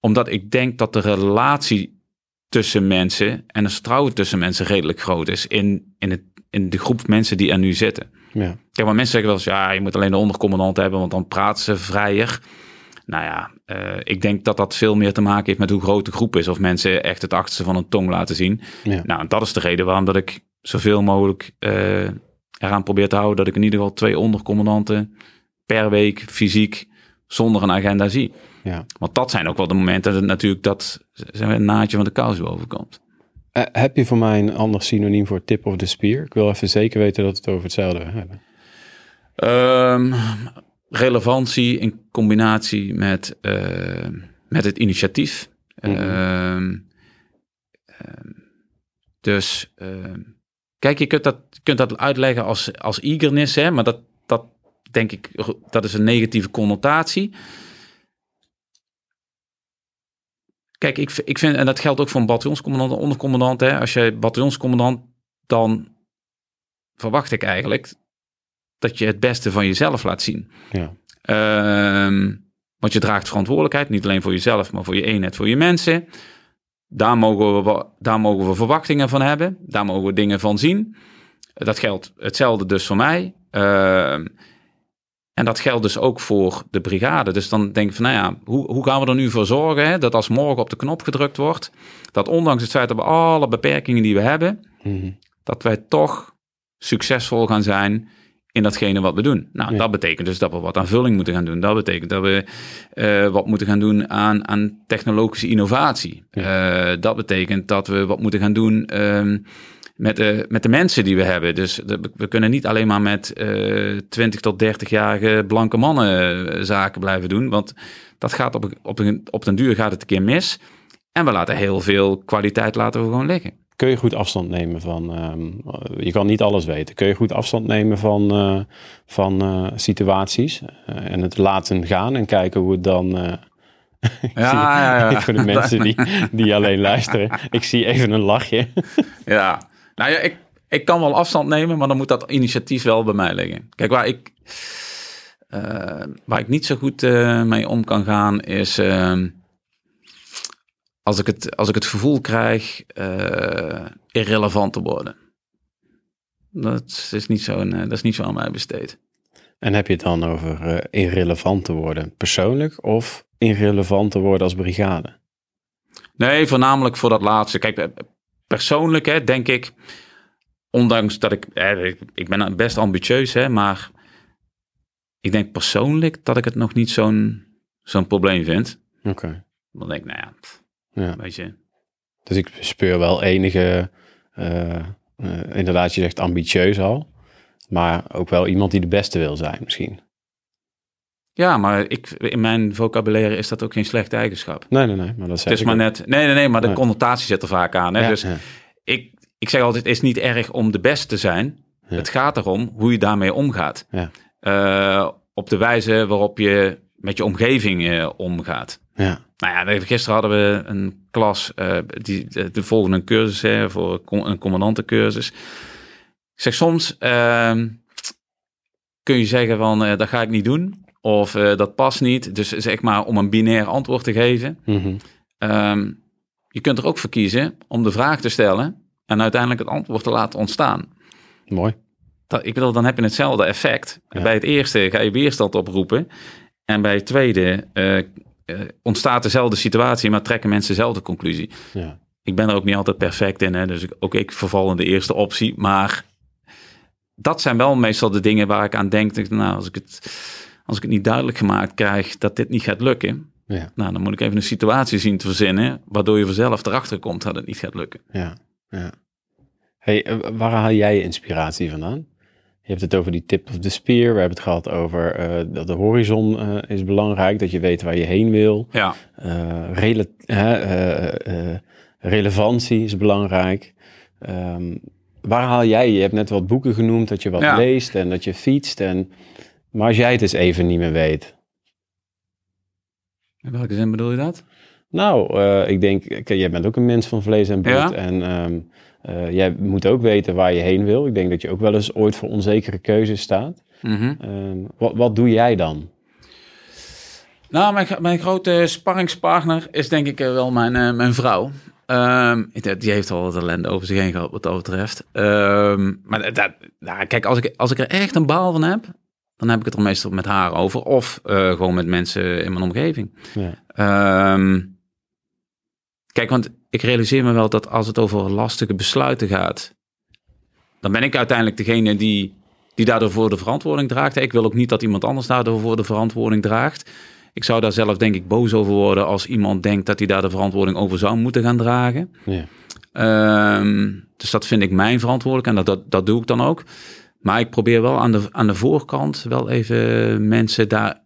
omdat ik denk dat de relatie tussen mensen en het vertrouwen tussen mensen redelijk groot is in, in, het, in de groep mensen die er nu zitten. Ja. Kijk, maar mensen zeggen wel eens, ja, je moet alleen de ondercommandant hebben, want dan praten ze vrijer. Nou ja, eh, ik denk dat dat veel meer te maken heeft met hoe groot de groep is. Of mensen echt het achterste van een tong laten zien. Ja. Nou, dat is de reden waarom dat ik zoveel mogelijk eh, eraan probeer te houden. Dat ik in ieder geval twee ondercommandanten per week fysiek zonder een agenda zie. ja. Want dat zijn ook wel de momenten dat natuurlijk dat een naadje van de kous overkomt. Eh, heb je voor mij een ander synoniem voor tip of the spear? Ik wil even zeker weten dat we het over hetzelfde hebben. Ehm, relevantie in combinatie met, eh, met het initiatief. Mhm. Ehm, ehm, dus kijk, je kunt dat, kunt dat uitleggen als, als eagerness, hè, maar dat denk ik, dat is een negatieve connotatie. Kijk, ik, ik vind, en dat geldt ook voor een bataljonscommandant en ondercommandant. Hè, als je bataljonscommandant, dan verwacht ik eigenlijk dat je het beste van jezelf laat zien. Ja. Ehm, want je draagt verantwoordelijkheid, niet alleen voor jezelf, maar voor je eenheid, voor je mensen. Daar mogen we, daar mogen we verwachtingen van hebben. Daar mogen we dingen van zien. Dat geldt hetzelfde dus voor mij. Ehm, en dat geldt dus ook voor de brigade. Dus dan denk ik van, nou ja, hoe, hoe gaan we er nu voor zorgen hè, dat als morgen op de knop gedrukt wordt, dat ondanks het feit dat we alle beperkingen die we hebben, Mhm. dat wij toch succesvol gaan zijn in datgene wat we doen. Nou, Ja. dat betekent dus dat we wat aan vulling moeten gaan doen. Dat betekent dat we eh, wat moeten gaan doen aan, aan technologische innovatie. Eh, dat betekent dat we wat moeten gaan doen ehm, met, de, met de mensen die we hebben. Dus de- we kunnen niet alleen maar met eh 20 tot 30-jarige blanke mannen eh, zaken blijven doen. Want dat gaat op, op, een, op den duur gaat het een keer mis. En we laten heel veel kwaliteit laten we gewoon liggen. Kun je goed afstand nemen van, ehm, je kan niet alles weten. Kun je goed afstand nemen van, eh, van situaties en het laten gaan en kijken hoe het dan... Ja, ja, ja. Voor de mensen die, die alleen luisteren. Ik zie even een lachje. Ja, nou ja, ik, ik kan wel afstand nemen, maar dan moet dat initiatief wel bij mij liggen. Kijk, waar ik, eh, waar ik niet zo goed eh, mee om kan gaan, is ehm, als, ik het, als ik het gevoel krijg eh, irrelevant te worden. Dat is, niet zo een, dat is niet zo aan mij besteed. En heb je het dan over irrelevant te worden persoonlijk of irrelevant te worden als brigade? Nee, voornamelijk voor dat laatste. Kijk, persoonlijk hè, denk ik, ondanks dat ik, eh, ik, ben best ambitieus, hè, maar ik denk persoonlijk dat ik het nog niet zo'n zo'n probleem vind. Oké. Dan denk ik, nou ja, pff, Ja. weet je. Dus ik speur wel enige, eh, eh, inderdaad, je zegt ambitieus al. Maar ook wel iemand die de beste wil zijn misschien. Ja, maar ik, in mijn vocabulaire is dat ook geen slechte eigenschap. Nee, nee, nee. Maar dat Het is maar ook. net, nee, nee, nee, maar de connotatie zit er vaak aan. Hè? Ja, dus ja. ik, ik zeg altijd, het is niet erg om de beste te zijn. Ja. Het gaat erom hoe je daarmee omgaat. Ja. Eh, op de wijze waarop je met je omgeving eh, omgaat. Ja. Nou ja, gisteren hadden we een klas, eh, die, de, de volgende een cursus hè, voor een com- een commandantencursus. Ik zeg soms, ehm, kun je zeggen van, dat ga ik niet doen. Of eh, dat past niet. Dus zeg maar om een binair antwoord te geven. Mhm. Ehm, je kunt er ook voor kiezen om de vraag te stellen en uiteindelijk het antwoord te laten ontstaan. Mooi. Dat, ik bedoel, dan heb je hetzelfde effect. Ja. Bij het eerste ga je weerstand oproepen. En bij het tweede eh, eh, ontstaat dezelfde situatie, maar trekken mensen dezelfde conclusie. Ja. Ik ben er ook niet altijd perfect in, hè, dus ik, ook ik verval in de eerste optie. Maar dat zijn wel meestal de dingen waar ik aan denk. nou, als ik, het, als ik het niet duidelijk gemaakt krijg dat dit niet gaat lukken, Ja. nou, dan moet ik even een situatie zien te verzinnen, waardoor je vanzelf erachter komt dat het niet gaat lukken. Ja. ja. Hey, eh, waar haal jij je inspiratie vandaan? Je hebt het over die tip of the spear. We hebben het gehad over eh, dat de horizon eh, is belangrijk. Dat je weet waar je heen wil. Ja, eh, relevantie is belangrijk. Ehm, waar haal jij? Je hebt net wat boeken genoemd, dat je wat Ja. leest en dat je fietst. En, maar als jij het eens even niet meer weet. in welke zin bedoel je dat? Nou, eh, ik denk, kijk, jij bent ook een mens van vlees en bloed. Ja. En ehm, eh, jij moet ook weten waar je heen wil. Ik denk dat je ook wel eens ooit voor onzekere keuzes staat. Mhm. Ehm, wat, wat doe jij dan? Nou, mijn, mijn grote sparringspartner is denk ik eh, wel mijn, mijn vrouw. Ehm, die heeft al wat ellende over zich heen gehad wat dat betreft. Maar dat, nou, kijk, als ik, als ik er echt een baal van heb, dan heb ik het er meestal met haar over. Of eh, gewoon met mensen in mijn omgeving. Ja. Ehm, kijk, want ik realiseer me wel dat als het over lastige besluiten gaat, dan ben ik uiteindelijk degene die, die daardoor voor de verantwoording draagt. Ik wil ook niet dat iemand anders daardoor voor de verantwoording draagt. Ik zou daar zelf denk ik boos over worden als iemand denkt dat hij daar de verantwoording over zou moeten gaan dragen. Ja. Ehm, dus dat vind ik mijn verantwoordelijkheid en dat, dat, dat doe ik dan ook. Maar ik probeer wel aan de, aan de voorkant wel even mensen daar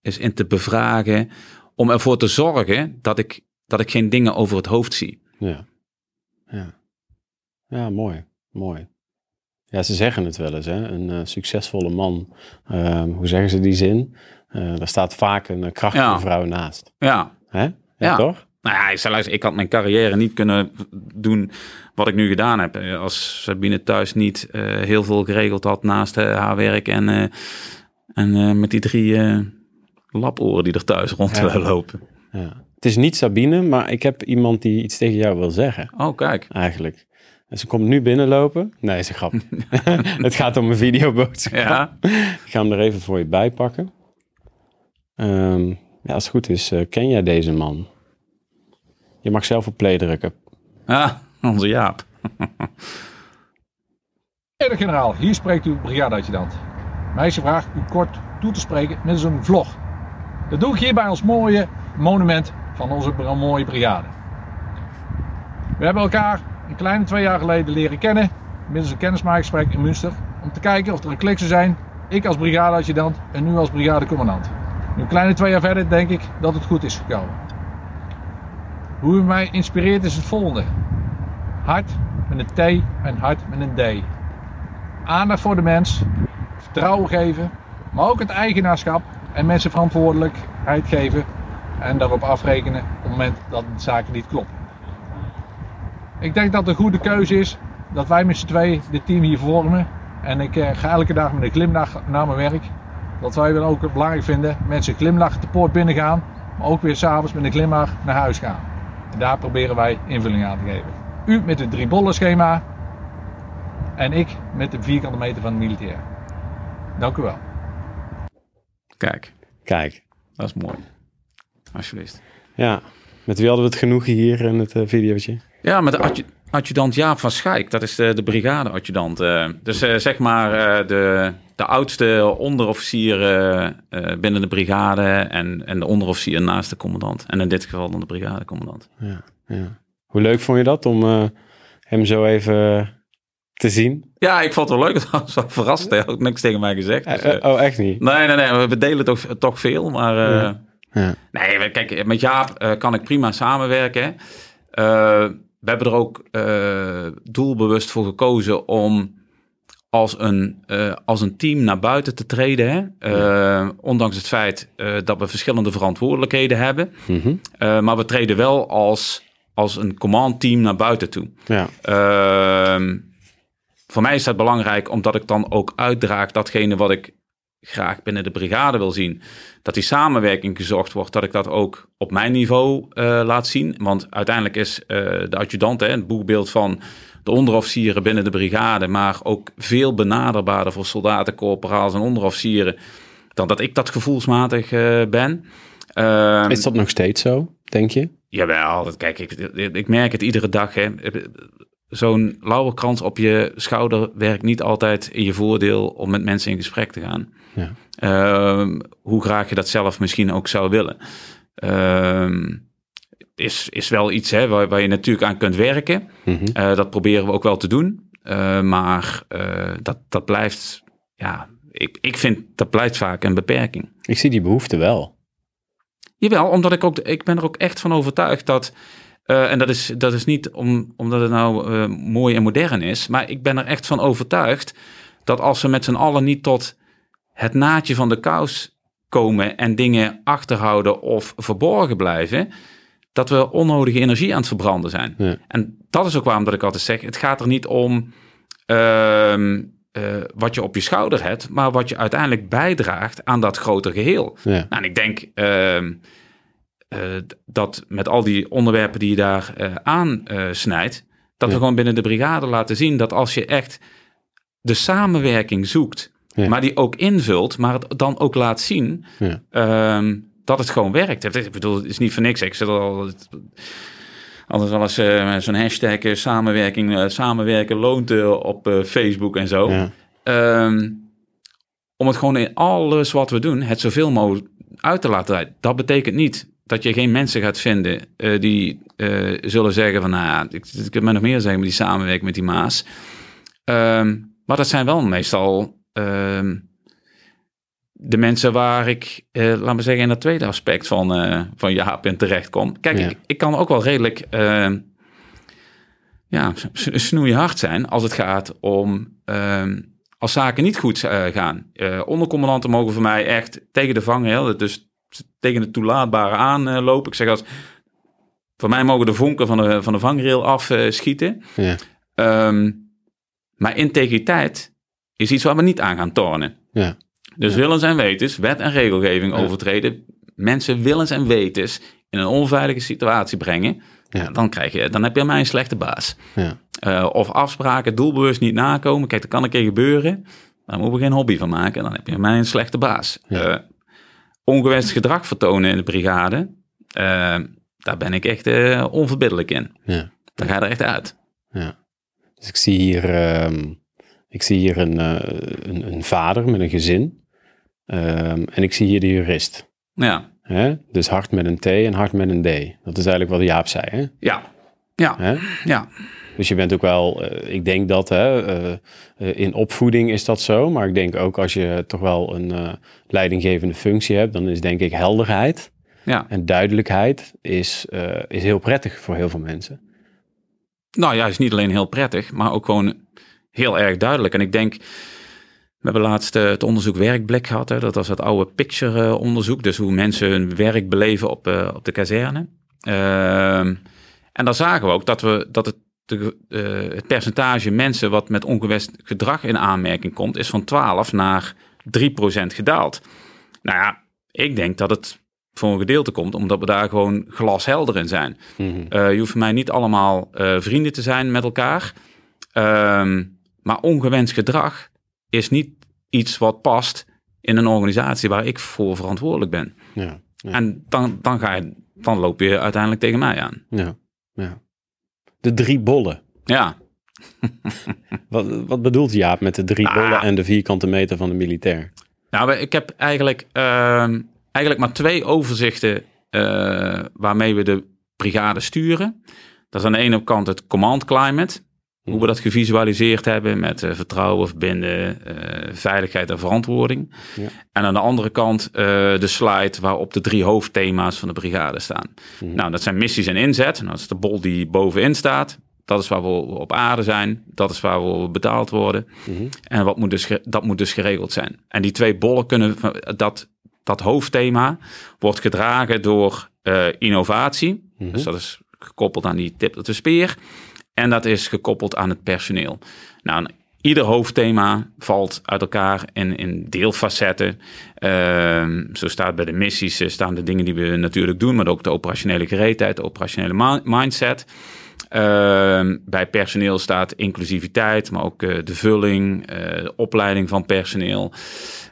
eens in te bevragen. Om ervoor te zorgen dat ik, dat ik geen dingen over het hoofd zie. Ja, ja. ja mooi, mooi. Ja, ze zeggen het wel eens, hè? een uh, succesvolle man. Uh, hoe zeggen ze die zin? Uh, daar staat vaak een krachtige ja. vrouw naast. Ja. Hè? Ja, ja. toch? Nou ja, ik, zei, ik had mijn carrière niet kunnen doen wat ik nu gedaan heb. Als Sabine thuis niet uh, heel veel geregeld had naast uh, haar werk en, uh, en met die drie laporen die er thuis rond ja. Het is niet Sabine, maar ik heb iemand die iets tegen jou wil zeggen. Oh, kijk. Eigenlijk. En ze komt nu binnenlopen. Nee, is een grap. het gaat om een videoboodschap. Ja. Ik ga hem er even voor je bij pakken. Um, ja, als het goed is, ken jij deze man? Je mag zelf op play drukken. Ah, onze Jaap. Meneer generaal, hier spreekt uw brigadeadjudant. Meisje vraagt u kort toe te spreken met zo'n vlog. Dat doe ik hier bij ons mooie monument van onze mooie brigade. We hebben elkaar een kleine twee jaar geleden leren kennen middels een kennismakingsgesprek in Münster om te kijken of er een klik zou zijn. Ik als brigadeadjudant en nu als brigadecommandant. Een kleine twee jaar verder denk ik dat het goed is gekomen. Hoe u mij inspireert is het volgende. Hart met een T en hart met een D. Aandacht voor de mens, vertrouwen geven, maar ook het eigenaarschap en mensen verantwoordelijkheid geven en daarop afrekenen op het moment dat de zaken niet kloppen. Ik denk dat het een goede keuze is dat wij met z'n twee dit team hier vormen. En ik eh, ga elke dag met een glimlach naar mijn werk. Dat wij wel ook belangrijk vinden, mensen glimlach de poort binnen gaan, maar ook weer s'avonds met een glimlach naar huis gaan. En daar proberen wij invulling aan te geven. U met het drie bollen schema en ik met de vierkante meter van het militair. Dank u wel. Kijk. Kijk. Dat is mooi. Alsjeblieft. Ja. Met wie hadden we het genoegen hier in het uh, videootje? Ja, met de adjudant Jaap van Schaik. Dat is de, de brigade-adjudant. Uh, dus uh, zeg maar de, de oudste onderofficier binnen de brigade en, en de onderofficier naast de commandant. En in dit geval dan de brigadecommandant. Ja, ja. Hoe leuk vond je dat om hem zo even te zien? Ja, ik vond het wel leuk. Dat was verrast. Hij had ook niks tegen mij gezegd. Dus, oh, echt niet? Nee, nee, nee. We delen toch, toch veel, maar... Ja. Ja. Nee, kijk, met Jaap kan ik prima samenwerken. we hebben er ook doelbewust voor gekozen om als een, als een team naar buiten te treden. Hè? Ondanks het feit dat we verschillende verantwoordelijkheden hebben. Mm maar we treden wel als, als een command team naar buiten toe. Ja. voor mij is dat belangrijk omdat ik dan ook uitdraag datgene wat ik graag binnen de brigade wil zien. Dat die samenwerking gezocht wordt, dat ik dat ook op mijn niveau uh, laat zien. Want uiteindelijk is uh, de adjudant hè, het boekbeeld van de onderofficieren binnen de brigade, maar ook veel benaderbaarder voor soldaten, corporaals en onderofficieren, dan dat ik dat gevoelsmatig uh, ben. Ehm, is dat nog steeds zo, denk je? Jawel, kijk, ik, ik merk het iedere dag. Hè zo'n lauwerkrans op je schouder werkt niet altijd in je voordeel om met mensen in gesprek te gaan. Ja. Uh, hoe graag je dat zelf misschien ook zou willen. Uh, is, is wel iets hè, waar, waar je natuurlijk aan kunt werken. Mm -hmm. uh, dat proberen we ook wel te doen. Eh, maar eh, dat, dat blijft, ja, ik, ik vind dat blijft vaak een beperking. Ik zie die behoefte wel. Jawel, omdat ik ook, ik ben er ook echt van overtuigd dat uh, en dat is, dat is niet om, omdat het nou uh, mooi en modern is, maar ik ben er echt van overtuigd dat als we met z'n allen niet tot het naadje van de kous komen en dingen achterhouden of verborgen blijven, dat we onnodige energie aan het verbranden zijn. Ja. En dat is ook waarom dat ik altijd zeg, het gaat er niet om uh, wat je op je schouder hebt, maar wat je uiteindelijk bijdraagt aan dat groter geheel. Ja. Nou, en ik denk, ehm, eh, dat met al die onderwerpen die je daar eh aansnijdt, dat we gewoon binnen de brigade laten zien dat als je echt de samenwerking zoekt, Ja. maar die ook invult, maar het dan ook laat zien, Ja. ehm, dat het gewoon werkt. Ik bedoel, het is niet voor niks. Ik zit al altijd wel eens eh, zo'n hashtag eh, samenwerking, eh, samenwerken loont op Facebook en zo. Ja. Ehm, om het gewoon in alles wat we doen, het zoveel mogelijk uit te laten. Dat betekent niet dat je geen mensen gaat vinden die zullen zeggen van, nou ja, ik, ik heb mij nog meer zeggen met die samenwerking met die Maas. Ehm, maar dat zijn wel meestal ehm, de mensen waar ik, eh, laat me zeggen, in dat tweede aspect van, eh van Jaap in terecht kom. Kijk, Ja. ik, ik kan ook wel redelijk ehm, ja, snoeihard zijn als het gaat om ehm, als zaken niet goed gaan. Ondercommandanten mogen voor mij echt tegen de vangrail, dus tegen de toelaatbare aanlopen. Ik zeg als, voor mij mogen de vonken van de, van de vangrail afschieten. Ja. Ehm, maar integriteit is iets waar we niet aan gaan tornen. Ja. Dus willens en wetens, wet en regelgeving overtreden, mensen willens en wetens in een onveilige situatie brengen, Ja. dan, krijg je, dan heb je aan mij een slechte baas. Ja. Eh, of afspraken doelbewust niet nakomen. Kijk, dat kan een keer gebeuren. Daar moeten we geen hobby van maken. Dan heb je aan mij een slechte baas. Ja. Eh, ongewenst gedrag vertonen in de brigade. eh, daar ben ik echt onverbiddelijk in. Ja. Daar ga je er echt uit. Ja. Dus ik zie hier, ehm, ik zie hier een, een, een vader met een gezin. Ehm, en ik zie hier de jurist. Ja, Hè? Dus hart met een T en hart met een D. Dat is eigenlijk wat Jaap zei. Hè? ja, ja, Hè? ja. Dus je bent ook wel, eh, ik denk dat hè, eh, eh, in opvoeding is dat zo. Maar ik denk ook als je toch wel een leidinggevende functie hebt, dan is denk ik helderheid ja. en duidelijkheid is, is heel prettig voor heel veel mensen. Nou ja, is niet alleen heel prettig, maar ook gewoon heel erg duidelijk. En ik denk, we hebben laatst eh, het onderzoek werkblik gehad. Hè? Dat was het oude picture-onderzoek. Dus hoe mensen hun werk beleven op, eh, op de kazerne. Ehm, en daar zagen we ook dat, we, dat het, de, eh, het percentage mensen wat met ongewenst gedrag in aanmerking komt, is van 12 naar 3% gedaald. Nou ja, ik denk dat het voor een gedeelte komt, omdat we daar gewoon glashelder in zijn. Mhm. Je hoeft voor mij niet allemaal vrienden te zijn met elkaar. Ehm, maar ongewenst gedrag is niet iets wat past in een organisatie waar ik voor verantwoordelijk ben. Ja, ja, En dan, dan, ga je, dan loop je uiteindelijk tegen mij aan. ja, ja. De drie bollen. Ja, Wat, wat bedoelt Jaap met de drie Ah. bollen en de vierkante meter van de militair? nou, ik heb eigenlijk, ehm, eigenlijk maar twee overzichten eh, waarmee we de brigade sturen. Dat is aan de ene kant het command climate. Hoe we dat gevisualiseerd hebben met eh, vertrouwen, verbinden, eh, veiligheid en verantwoording. Ja. En aan de andere kant eh, de slide waarop de drie hoofdthema's van de brigade staan. Mhm. Nou, dat zijn missies en inzet. Nou, dat is de bol die bovenin staat. Dat is waar we op aarde zijn. Dat is waar we betaald worden. Mhm. En wat moet dus, dat moet dus geregeld zijn. En die twee bollen kunnen, dat, dat hoofdthema wordt gedragen door innovatie. Mhm. Dus dat is gekoppeld aan die tip op de speer. En dat is gekoppeld aan het personeel. Nou, ieder hoofdthema valt uit elkaar in, in deelfacetten. Ehm, zo staat bij de missies eh, staan de dingen die we natuurlijk doen, maar ook de operationele gereedheid, de operationele mindset. Ehm, bij personeel staat inclusiviteit, maar ook eh, de vulling, eh, de opleiding van personeel.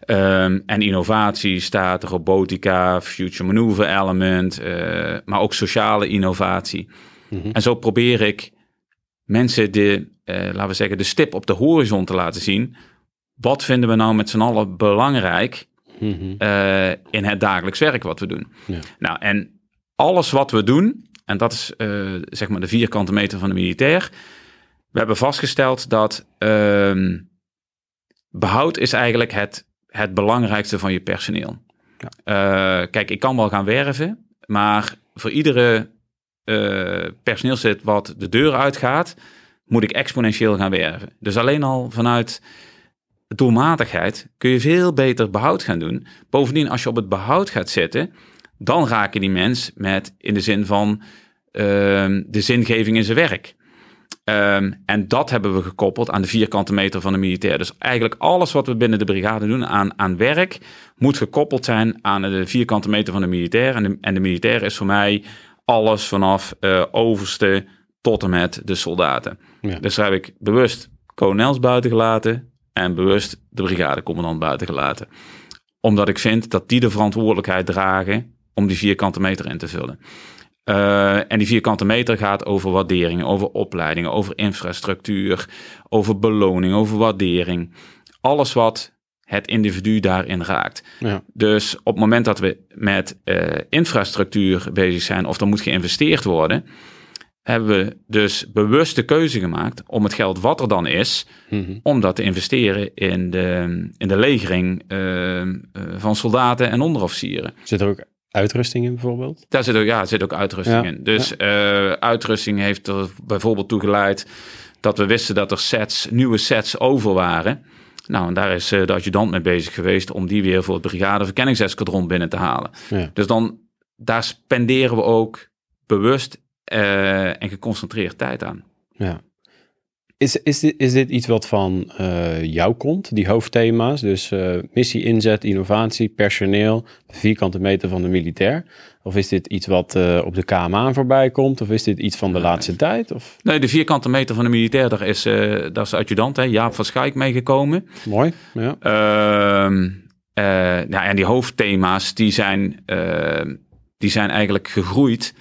Ehm, en innovatie staat robotica, future maneuver element, maar ook sociale innovatie. Mhm. En zo probeer ik mensen de, eh, laten we zeggen, de stip op de horizon te laten zien. Wat vinden we nou met z'n allen belangrijk Mhm. eh, in het dagelijks werk wat we doen? Ja. Nou, en alles wat we doen, en dat is eh, zeg maar de vierkante meter van de militair. We hebben vastgesteld dat ehm, behoud is eigenlijk het, het belangrijkste van je personeel. Eh, kijk, ik kan wel gaan werven, maar voor iedere eh personeelslid wat de deur uitgaat, moet ik exponentieel gaan werven. Dus alleen al vanuit doelmatigheid kun je veel beter behoud gaan doen. Bovendien, als je op het behoud gaat zitten, dan raak je die mens met in de zin van ehm, de zingeving in zijn werk. Ehm, en dat hebben we gekoppeld aan de vierkante meter van de militair. Dus eigenlijk alles wat we binnen de brigade doen aan, aan werk moet gekoppeld zijn aan de vierkante meter van de militair. En en de militair is voor mij alles vanaf uh, overste tot en met de soldaten. Ja. Dus daar heb ik bewust kolonels buiten gelaten en bewust de brigadecommandant buiten gelaten. Omdat ik vind dat die de verantwoordelijkheid dragen om die vierkante meter in te vullen. Uh, en die vierkante meter gaat over waardering, over opleidingen, over infrastructuur, over beloning, over waardering. Alles wat het individu daarin raakt. Ja. Dus op het moment dat we met uh, infrastructuur bezig zijn of er moet geïnvesteerd worden, hebben we dus bewust de keuze gemaakt om het geld wat er dan is, Mhm. om dat te investeren in de, in de legering uh, uh, van soldaten en onderofficieren. Zit er ook uitrusting in bijvoorbeeld? Daar zit ook, ja, zit ook uitrusting Ja, in. Dus uh, uitrusting heeft er bijvoorbeeld toe geleid dat we wisten dat er sets, nieuwe sets over waren. Nou, en daar is uh, de adjudant mee bezig geweest om die weer voor het brigade verkenningseskadron binnen te halen. Ja. Dus dan, daar spenderen we ook bewust uh, en geconcentreerd tijd aan. Ja. Is, is, dit, is dit iets wat van uh, jou komt, die hoofdthema's? Dus uh, missie, inzet, innovatie, personeel, vierkante meter van de militair? Of is dit iets wat uh, op de KMA voorbij komt? Of is dit iets van de laatste tijd? Of? Nee, de vierkante meter van de militair, daar is, daar is de adjudant, hè, Jaap van Schaik, meegekomen. Mooi, ja. Ehm, nou, en die hoofdthema's, die zijn, die zijn eigenlijk gegroeid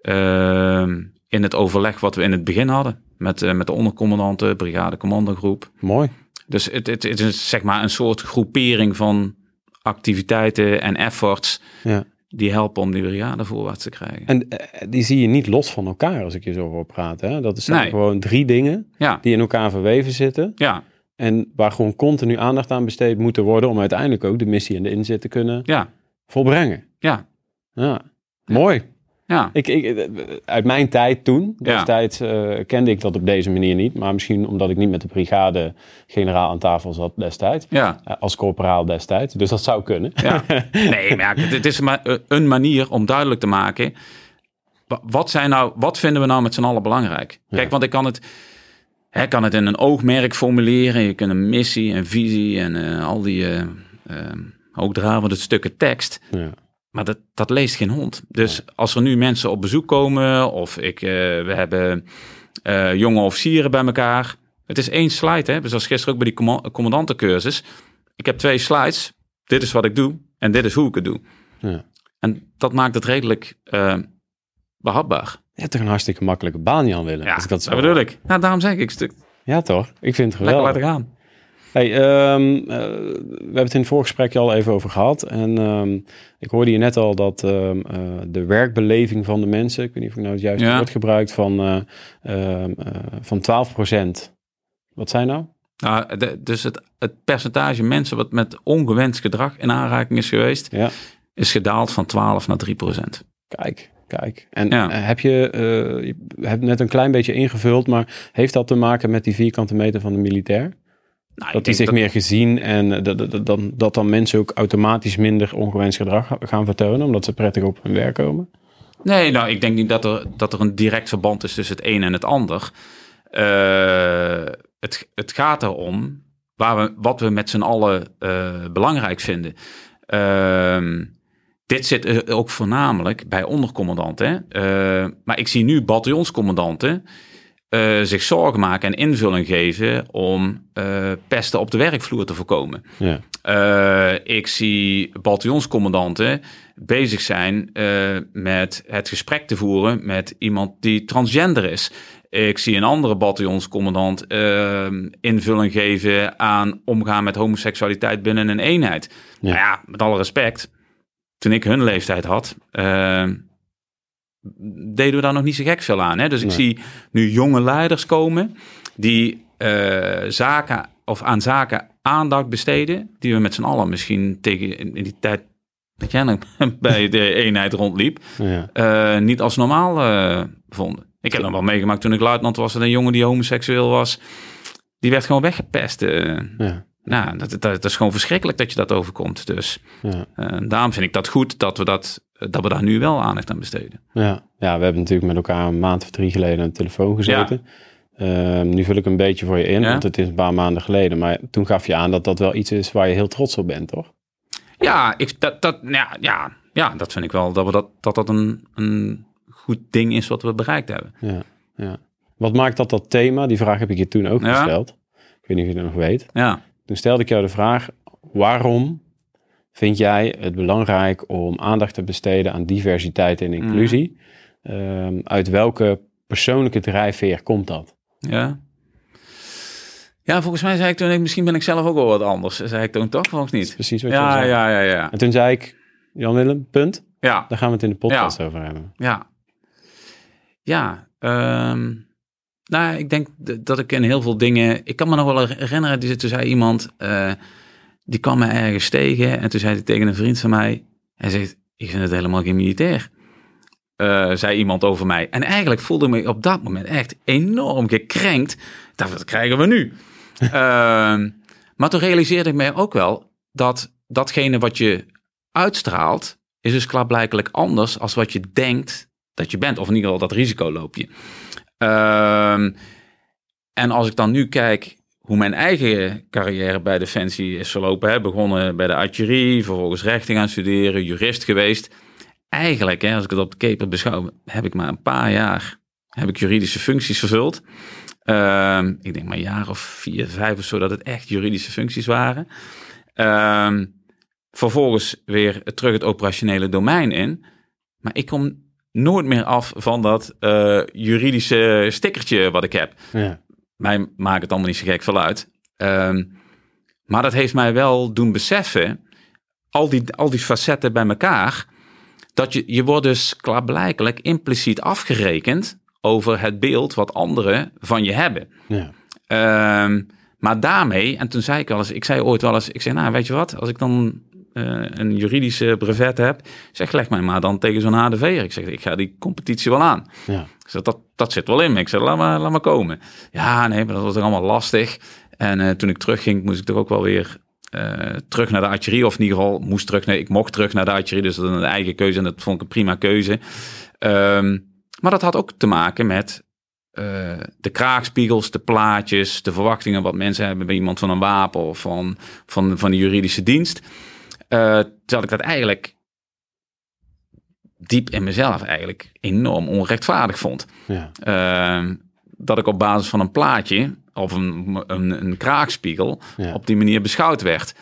ehm, in het overleg wat we in het begin hadden. Met, uh, met de ondercommandanten, brigadecommandogroep. Mooi. Dus het, het, het, is zeg maar een soort groepering van activiteiten en efforts. Ja. Die helpen om die brigade voorwaarts te krijgen. En uh, die zie je niet los van elkaar als ik je zo hoor praten. Hè? Dat zijn nee. gewoon drie dingen ja. die in elkaar verweven zitten. Ja. En waar gewoon continu aandacht aan besteed moeten worden om uiteindelijk ook de missie en de inzet te kunnen ja. volbrengen. Ja. ja. Mooi. Ja. Ik, ik, uit mijn tijd toen, destijds ja. uh, kende ik dat op deze manier niet. Maar misschien omdat ik niet met de brigade generaal aan tafel zat destijds. Ja. Uh, als corporaal destijds. Dus dat zou kunnen. Ja. Nee, maar het is maar een manier om duidelijk te maken. Wat, zijn nou, wat vinden we nou met z'n allen belangrijk? Kijk, want ik kan het, hè, kan het in een oogmerk formuleren. Je kunt een missie en visie en uh, al die hoogdravende stukken tekst. Ja. Maar dat, dat leest geen hond. Dus als er nu mensen op bezoek komen, of ik, uh, we hebben uh, jonge officieren bij elkaar. Het is één slide, hè? Zoals gisteren ook bij die command commandantencursus. Ik heb twee slides. Dit is wat ik doe en dit is hoe ik het doe. Ja. En dat maakt het redelijk uh, behapbaar. Je hebt toch een hartstikke makkelijke baan, Jan Willem? Ja, als ik dat, zo dat bedoel ik. Nou, daarom zeg ik stuk. Ja, toch? Ik vind het geweldig. Lekker laten gaan. Hey, um, uh, we hebben het in het voorgesprekje al even over gehad. En um, ik hoorde je net al dat um, uh, de werkbeleving van de mensen, ik weet niet of ik nou het juiste Ja. woord gebruikt, van, uh, van 12% Wat zijn nou? Nou, de, dus het, het percentage mensen wat met ongewenst gedrag in aanraking is geweest, Ja. is gedaald van 12 naar 3 procent. Kijk, kijk. En Ja. heb je, uh, je hebt net een klein beetje ingevuld, maar heeft dat te maken met die vierkante meter van de militair? Nou, Dat die zich meer gezien en dat, dat, dat, dat dan mensen ook automatisch minder ongewenst gedrag gaan vertonen, omdat ze prettig op hun werk komen? Nee, nou, ik denk niet dat er, dat er een direct verband is tussen het een en het ander. Uh, het, het gaat erom waar we, wat we met z'n allen uh, belangrijk vinden. Uh, dit zit ook voornamelijk bij ondercommandanten. Maar ik zie nu bataljonscommandanten uh, zich zorgen maken en invulling geven om uh, pesten op de werkvloer te voorkomen. Ja. Uh, ik zie bataljonscommandanten bezig zijn met het gesprek te voeren met iemand die transgender is. Ik zie een andere bataljonscommandant invulling geven aan omgaan met homoseksualiteit binnen een eenheid. Ja. Nou ja, met alle respect. Toen ik hun leeftijd had, deden we daar nog niet zo gek veel aan. Hè? Dus ik Nee. zie nu jonge leiders komen die uh, zaken of aan zaken aandacht besteden, die we met z'n allen misschien tegen in, die tijd dat jij nog bij de eenheid rondliep, Ja. uh, niet als normaal uh, vonden. Ik heb nog wel meegemaakt toen ik luitenant was en een jongen die homoseksueel was, die werd gewoon weggepest. Ja. Nou, dat, dat, dat, is gewoon verschrikkelijk dat je dat overkomt. Dus Ja. daarom vind ik dat goed dat we, dat, dat we daar nu wel aandacht aan besteden. Ja. ja, we hebben natuurlijk met elkaar een maand of drie geleden aan de telefoon gezeten. Ehm, nu vul ik een beetje voor je in, Ja. want het is een paar maanden geleden. Maar toen gaf je aan dat dat wel iets is waar je heel trots op bent, toch? Ja, ik, dat, dat, ja, ja, ja, dat vind ik wel. Dat we dat, dat, dat een, een goed ding is wat we bereikt hebben. Ja, ja. Wat maakt dat dat thema? Die vraag heb ik je toen ook gesteld. Ik weet niet of je dat nog weet. Ja, Toen stelde ik jou de vraag: waarom vind jij het belangrijk om aandacht te besteden aan diversiteit en inclusie? Ehm, uit welke persoonlijke drijfveer komt dat? ja. Ja, volgens mij zei ik toen, misschien ben ik zelf ook wel wat anders. Zei ik toen toch, volgens niet? Precies wat je Ja, zei. ja, ja, ja. En toen zei ik: Jan Willem, punt. Ja, Daar gaan we het in de podcast over hebben. ja. Ja, ehm, nou, ik denk dat ik in heel veel dingen... Ik kan me nog wel herinneren, die- toen zei iemand... eh, die kwam me ergens tegen en toen zei hij tegen een vriend van mij... Hij zegt, ik vind het helemaal geen militair. Eh, zei iemand over mij. En eigenlijk voelde ik me op dat moment echt enorm gekrenkt. Wat krijgen we nu? Ehm, maar toen realiseerde ik mij ook wel dat datgene wat je uitstraalt, is dus klaarblijkelijk anders als wat je denkt dat je bent. Of in ieder geval dat risico loop je. Ehm, en als ik dan nu kijk hoe mijn eigen carrière bij Defensie is verlopen. Hè, begonnen bij de archerie, vervolgens rechten gaan studeren, jurist geweest. Eigenlijk, hè, als ik het op de keper beschouw, heb ik maar een paar jaar heb ik juridische functies vervuld. Ehm, ik denk maar een jaar of vier, vijf of zo dat het echt juridische functies waren. Ehm, vervolgens weer terug het operationele domein in. Maar ik kom nooit meer af van dat eh, juridische stickertje wat ik heb. Ja, Mij maakt het allemaal niet zo gek veel uit. Ehm, maar dat heeft mij wel doen beseffen, al die, al die facetten bij elkaar, dat je, je wordt dus klaarblijkelijk impliciet afgerekend over het beeld wat anderen van je hebben. ja, Ehm, maar daarmee, en toen zei ik wel eens, ik zei ooit wel eens, ik zei, nou weet je wat, als ik dan een juridische brevet heb, zeg leg mij maar dan tegen zo'n HDV'er. Ik zeg, ik ga die competitie wel aan. ja. Ik zeg, dat, dat zit wel in me. Ik zeg, laat maar, laat maar komen. Ja, nee, maar dat was toch allemaal lastig. En eh, toen ik terugging, moest ik toch ook wel weer eh, terug naar de archerie. Of in ieder geval, moest terug, nee, ik mocht terug naar de archerie. Dus dat is een eigen keuze en dat vond ik een prima keuze. Ehm, maar dat had ook te maken met eh, de kraagspiegels, de plaatjes, de verwachtingen wat mensen hebben bij iemand van een wapen of van, van, van de juridische dienst. Eh, terwijl ik dat eigenlijk diep in mezelf eigenlijk enorm onrechtvaardig vond. ja. Ehm, dat ik op basis van een plaatje of een, een, een kraakspiegel Ja. op die manier beschouwd werd.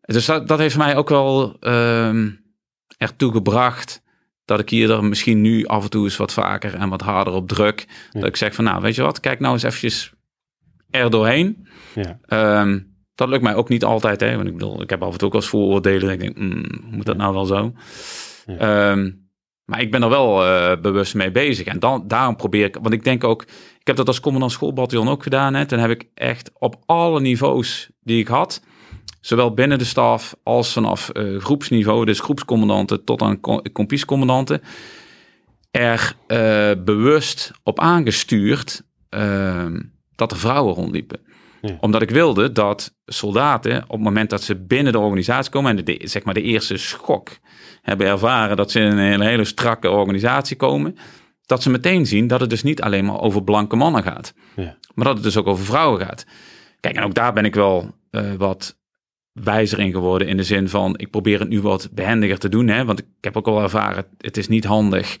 Dus dat, dat heeft mij ook wel ehm ertoe gebracht dat ik hier er misschien nu af en toe eens wat vaker en wat harder op druk. Dat ik zeg van nou, weet je wat, kijk nou eens eventjes er doorheen. ja. Ehm, dat lukt mij ook niet altijd, hè? want ik bedoel, ik heb af en toe ook als vooroordelen. Ik denk, mm, moet dat nou wel zo? Ja. Ehm, maar ik ben er wel eh, bewust mee bezig. En dan, daarom probeer ik, want ik denk ook, ik heb dat als commandant schoolbataljon ook gedaan. Hè? Toen heb ik echt op alle niveaus die ik had, zowel binnen de staf als vanaf eh, groepsniveau, dus groepscommandanten tot aan co- kompiescommandanten, er eh, bewust op aangestuurd ehm, dat er vrouwen rondliepen Ja. omdat ik wilde dat soldaten op het moment dat ze binnen de organisatie komen en de, de- zeg maar de eerste schok hebben ervaren dat ze in een hele strakke organisatie komen, dat ze meteen zien dat het dus niet alleen maar over blanke mannen gaat, Ja. maar dat het dus ook over vrouwen gaat. Kijk, en ook daar ben ik wel eh, wat wijzer in geworden in de zin van ik probeer het nu wat behendiger te doen, hè, want ik heb ook al ervaren, het is niet handig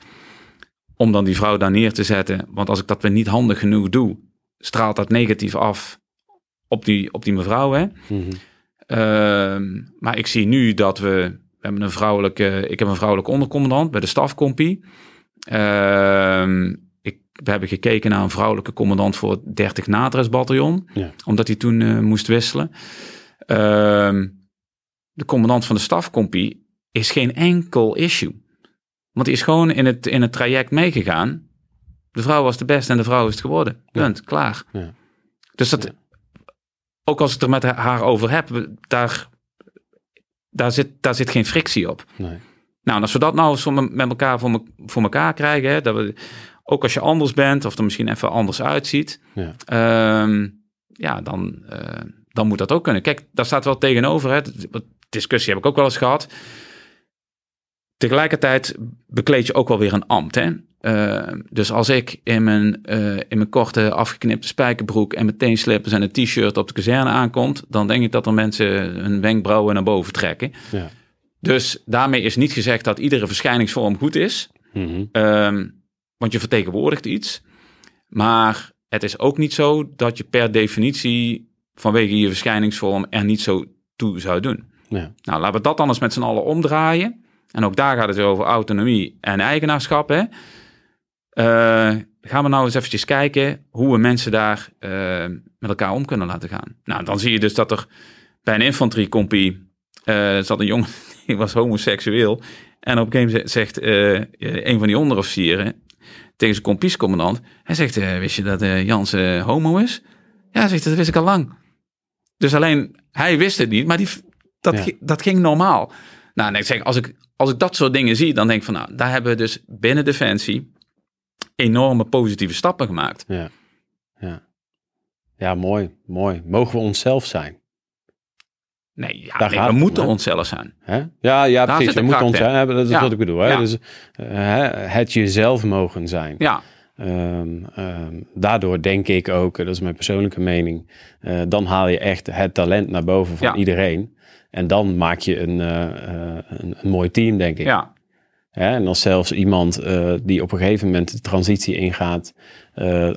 om dan die vrouw daar neer te zetten, want als ik dat weer niet handig genoeg doe, straalt dat negatief af op die, op die mevrouw. Hè? Mhm. Ehm, maar ik zie nu dat we, we hebben een vrouwelijke, ik heb een vrouwelijke ondercommandant bij de stafcompie. Ehm, ik, we hebben gekeken naar een vrouwelijke commandant voor het 30 Nadres-bataljon, Ja. omdat hij toen eh, moest wisselen. Ehm, de commandant van de stafcompie is geen enkel issue. Want die is gewoon in het, in het traject meegegaan. De vrouw was de beste en de vrouw is het geworden. Punt, klaar. Ja. Dus dat. Ook als ik er met haar over heb, daar, daar, zit, daar zit geen frictie op. Nee. Nou, en als we dat nou eens met elkaar voor, me- voor elkaar krijgen, hè, dat we, ook als je anders bent of er misschien even anders uitziet, Ja. ehm, ja, dan, eh, dan moet dat ook kunnen. Kijk, daar staat wel tegenover, hè, discussie heb ik ook wel eens gehad. tegelijkertijd bekleed je ook wel weer een ambt. Hè? Uh, dus als ik in mijn, uh, in mijn korte afgeknipte spijkerbroek en meteen slippers en een t-shirt op de kazerne aankomt, dan denk ik dat er mensen hun wenkbrauwen naar boven trekken. Ja. Dus daarmee is niet gezegd dat iedere verschijningsvorm goed is. Mm want je vertegenwoordigt iets. Maar het is ook niet zo dat je per definitie vanwege je verschijningsvorm er niet zo toe zou doen. Ja. Nou, laten we dat dan eens met z'n allen omdraaien. En ook daar gaat het weer over autonomie en eigenaarschap. Hè? Uh, gaan we nou eens eventjes kijken hoe we mensen daar uh, met elkaar om kunnen laten gaan. Nou, dan zie je dus dat er bij een infanteriecompie uh, zat een jongen, die was homoseksueel. En op een gegeven moment zegt een van die onderofficieren tegen zijn kompiescommandant. Hij zegt, wist je dat Jans homo is? Ja, zegt dat wist ik al lang. Dus alleen, hij wist het niet, maar die, dat, dat ging normaal. Nou, ik zeg, als ik, als ik dat soort dingen zie, dan denk ik van, nou, daar hebben we dus binnen Defensie enorme positieve stappen gemaakt. Ja, ja. ja mooi, mooi. Mogen we onszelf zijn? Nee, ja, nee we moeten onszelf zijn. Hè? Ja, ja precies. We moeten ons zijn. Dat is wat ik bedoel. Hè? Ja. Dus, uh, het jezelf mogen zijn. Ja. Um, um, daardoor denk ik ook, dat is mijn persoonlijke mening, uh, dan haal je echt het talent naar boven van iedereen. En dan maak je een, uh, een, een, mooi team, denk ik. Ja, en als zelfs iemand uh, die op een gegeven moment de transitie ingaat, uh,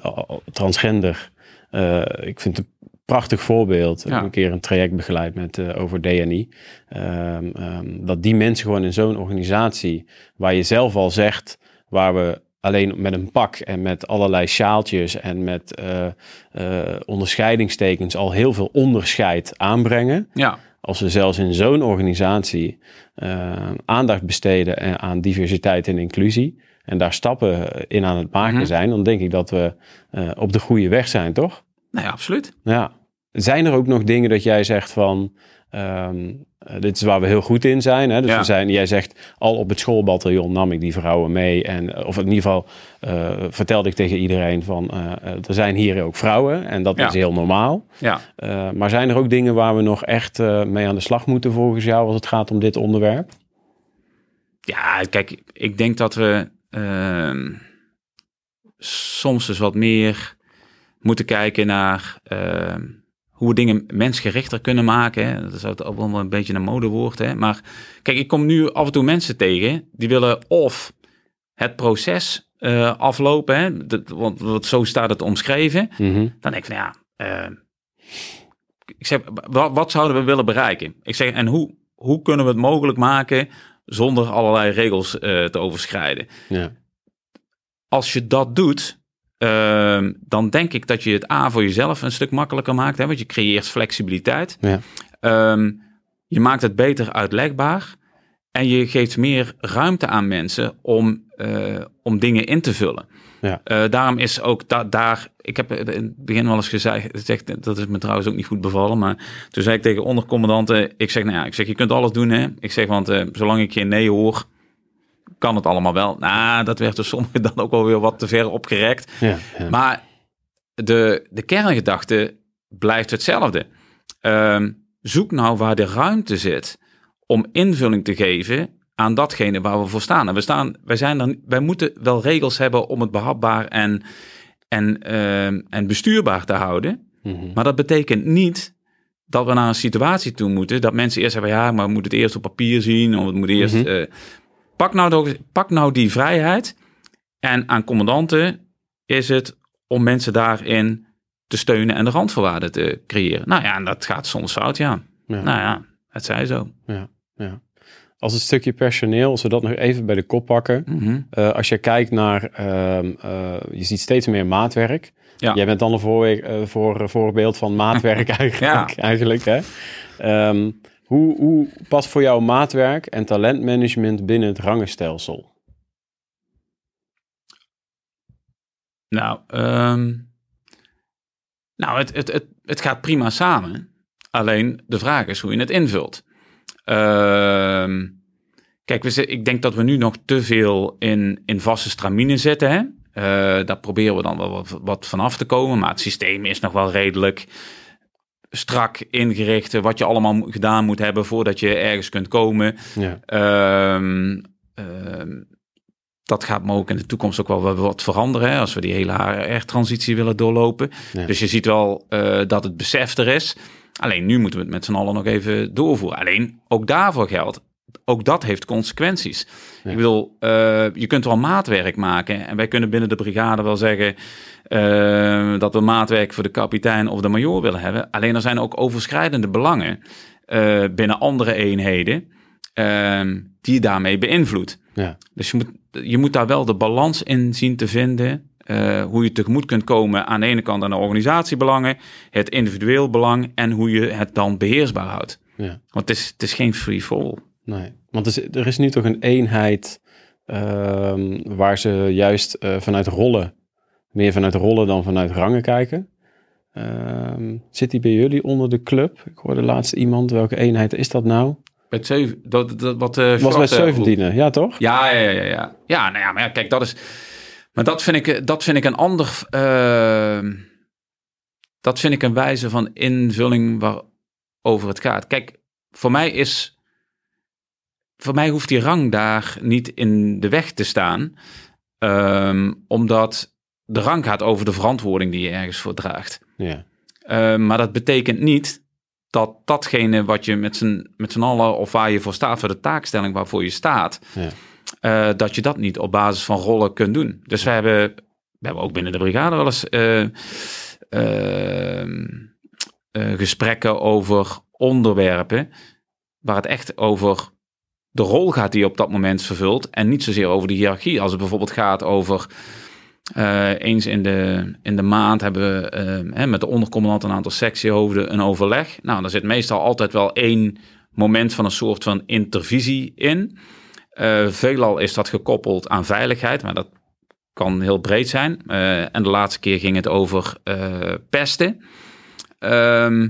transgender. Uh, ik vind het een prachtig voorbeeld. Ja. Ik heb een keer een traject begeleid met, over DNI. Um, um, dat die mensen gewoon in zo'n organisatie, waar je zelf al zegt, waar we alleen met een pak en met allerlei sjaaltjes en met onderscheidingstekens al heel veel onderscheid aanbrengen. Ja als we zelfs in zo'n organisatie uh, aandacht besteden aan diversiteit en inclusie en daar stappen in aan het maken mhm. zijn, dan denk ik dat we uh, op de goede weg zijn, toch? Nee, absoluut. Ja. Zijn er ook nog dingen dat jij zegt van, um, uh, dit is waar we heel goed in zijn. Hè? Dus ja. we zijn, jij zegt, al op het schoolbataljon nam ik die vrouwen mee. En, of in ieder geval uh, vertelde ik tegen iedereen van, uh, er zijn hier ook vrouwen. En dat ja. is heel normaal. Ja. maar zijn er ook dingen waar we nog echt mee aan de slag moeten volgens jou als het gaat om dit onderwerp? Ja, kijk, ik denk dat we ehm, soms dus wat meer moeten kijken naar ehm, hoe we dingen mensgerichter kunnen maken. Hè. Dat is ook wel een beetje een modewoord. Hè. Maar kijk, ik kom nu af en toe mensen tegen die willen of het proces uh, aflopen, hè, dat, want, want, zo staat het omschreven. Mm -hmm. Dan denk ik van ja, uh, ik zeg, wat, wat, zouden we willen bereiken? Ik zeg, en hoe, hoe kunnen we het mogelijk maken zonder allerlei regels uh, te overschrijden? Ja. Als je dat doet, Uh, dan denk ik dat je het A voor jezelf een stuk makkelijker maakt. Hè, want je creëert flexibiliteit. Ja. Um, je maakt het beter uitlegbaar. En je geeft meer ruimte aan mensen om, uh, om dingen in te vullen. Ja. Uh, daarom is ook da daar. Ik heb in het begin wel eens gezegd. Dat is me trouwens ook niet goed bevallen. Maar toen zei ik tegen ondercommandanten. Ik zeg, nou ja, ik zeg, je kunt alles doen. Hè? Ik zeg, want uh, zolang ik geen nee hoor kan het allemaal wel. Nou, dat werd dus sommigen dan ook wel weer wat te ver opgerekt. Ja, ja. Maar de, de kerngedachte blijft hetzelfde. Um, zoek nou waar de ruimte zit om invulling te geven aan datgene waar we voor staan. En we staan, wij, zijn dan, wij moeten wel regels hebben om het behapbaar en, en, um, en bestuurbaar te houden. Mm -hmm. Maar dat betekent niet dat we naar een situatie toe moeten dat mensen eerst hebben, ja, maar we moeten het eerst op papier zien, of het moet eerst. Mm -hmm. uh, Pak nou, pak nou die vrijheid. En aan commandanten is het om mensen daarin te steunen en de randvoorwaarden te creëren. Nou ja, en dat gaat soms fout, ja. ja. Nou ja, het zij zo. Ja, ja. Als het stukje personeel, als we dat nog even bij de kop pakken. Mm -hmm. uh, als je kijkt naar, uh, uh, je ziet steeds meer maatwerk. Ja. Jij bent dan een voor, voor, voorbeeld van maatwerk eigenlijk. ja. eigenlijk hè? Um, hoe, hoe past voor jou maatwerk en talentmanagement binnen het rangenstelsel? Nou, um, nou het, het, het, het gaat prima samen. Alleen de vraag is hoe je het invult. Uh, kijk, we, ik denk dat we nu nog te veel in, in vaste stramine zitten. Hè? Uh, daar proberen we dan wel wat, wat vanaf te komen. Maar het systeem is nog wel redelijk strak ingericht wat je allemaal gedaan moet hebben voordat je ergens kunt komen. Ja. Um, ehm, dat gaat mogelijk in de toekomst ook wel wat veranderen. Hè, als we die hele HR-transitie willen doorlopen. Ja. Dus je ziet wel eh, dat het besef er is. Alleen nu moeten we het met z'n allen nog even doorvoeren. Alleen ook daarvoor geldt. Ook dat heeft consequenties. Ja. Ik bedoel, eh, je kunt wel maatwerk maken. En wij kunnen binnen de brigade wel zeggen eh, dat we maatwerk voor de kapitein of de majoor willen hebben. Alleen er zijn ook overschrijdende belangen eh, binnen andere eenheden ehm, die je daarmee beïnvloedt. Ja. Dus je moet, je moet daar wel de balans in zien te vinden. hoe je tegemoet kunt komen aan de ene kant aan de organisatiebelangen, het individueel belang en hoe je het dan beheersbaar houdt. Ja. Want het is, het is geen free for all. Nee, want er is, er is nu toch een eenheid ehm, waar ze juist eh, vanuit rollen, meer vanuit rollen dan vanuit rangen kijken. Ehm, zit die bij jullie onder de club? Ik hoorde laatst iemand, welke eenheid is dat nou? Bij het zeven, dat, dat, wat eh Was bij eh. 17e, ja toch? Ja, ja, ja, ja. Ja, nou ja, maar ja, kijk, dat is. Maar dat vind ik, dat vind ik een ander. eh, dat vind ik een wijze van invulling waarover het gaat. Kijk, voor mij is. Voor mij hoeft die rang daar niet in de weg te staan. ehm, omdat de rang gaat over de verantwoording die je ergens voor draagt. Ja, Uh, maar dat betekent niet dat datgene wat je met z'n, met z'n allen of waar je voor staat, voor de taakstelling waarvoor je staat, ja, eh, dat je dat niet op basis van rollen kunt doen. Dus we hebben, we hebben ook binnen de brigade wel eens eh, eh, eh, gesprekken over onderwerpen waar het echt over de rol gaat die op dat moment vervult en niet zozeer over de hiërarchie. Als het bijvoorbeeld gaat over eh, eens in de, in de maand hebben we eh, hè, met de ondercommandant een aantal sectiehoofden een overleg. Nou, daar zit meestal altijd wel één moment van een soort van intervisie in. Eh, veelal is dat gekoppeld aan veiligheid, maar dat kan heel breed zijn. Eh, en de laatste keer ging het over pesten. Ehm,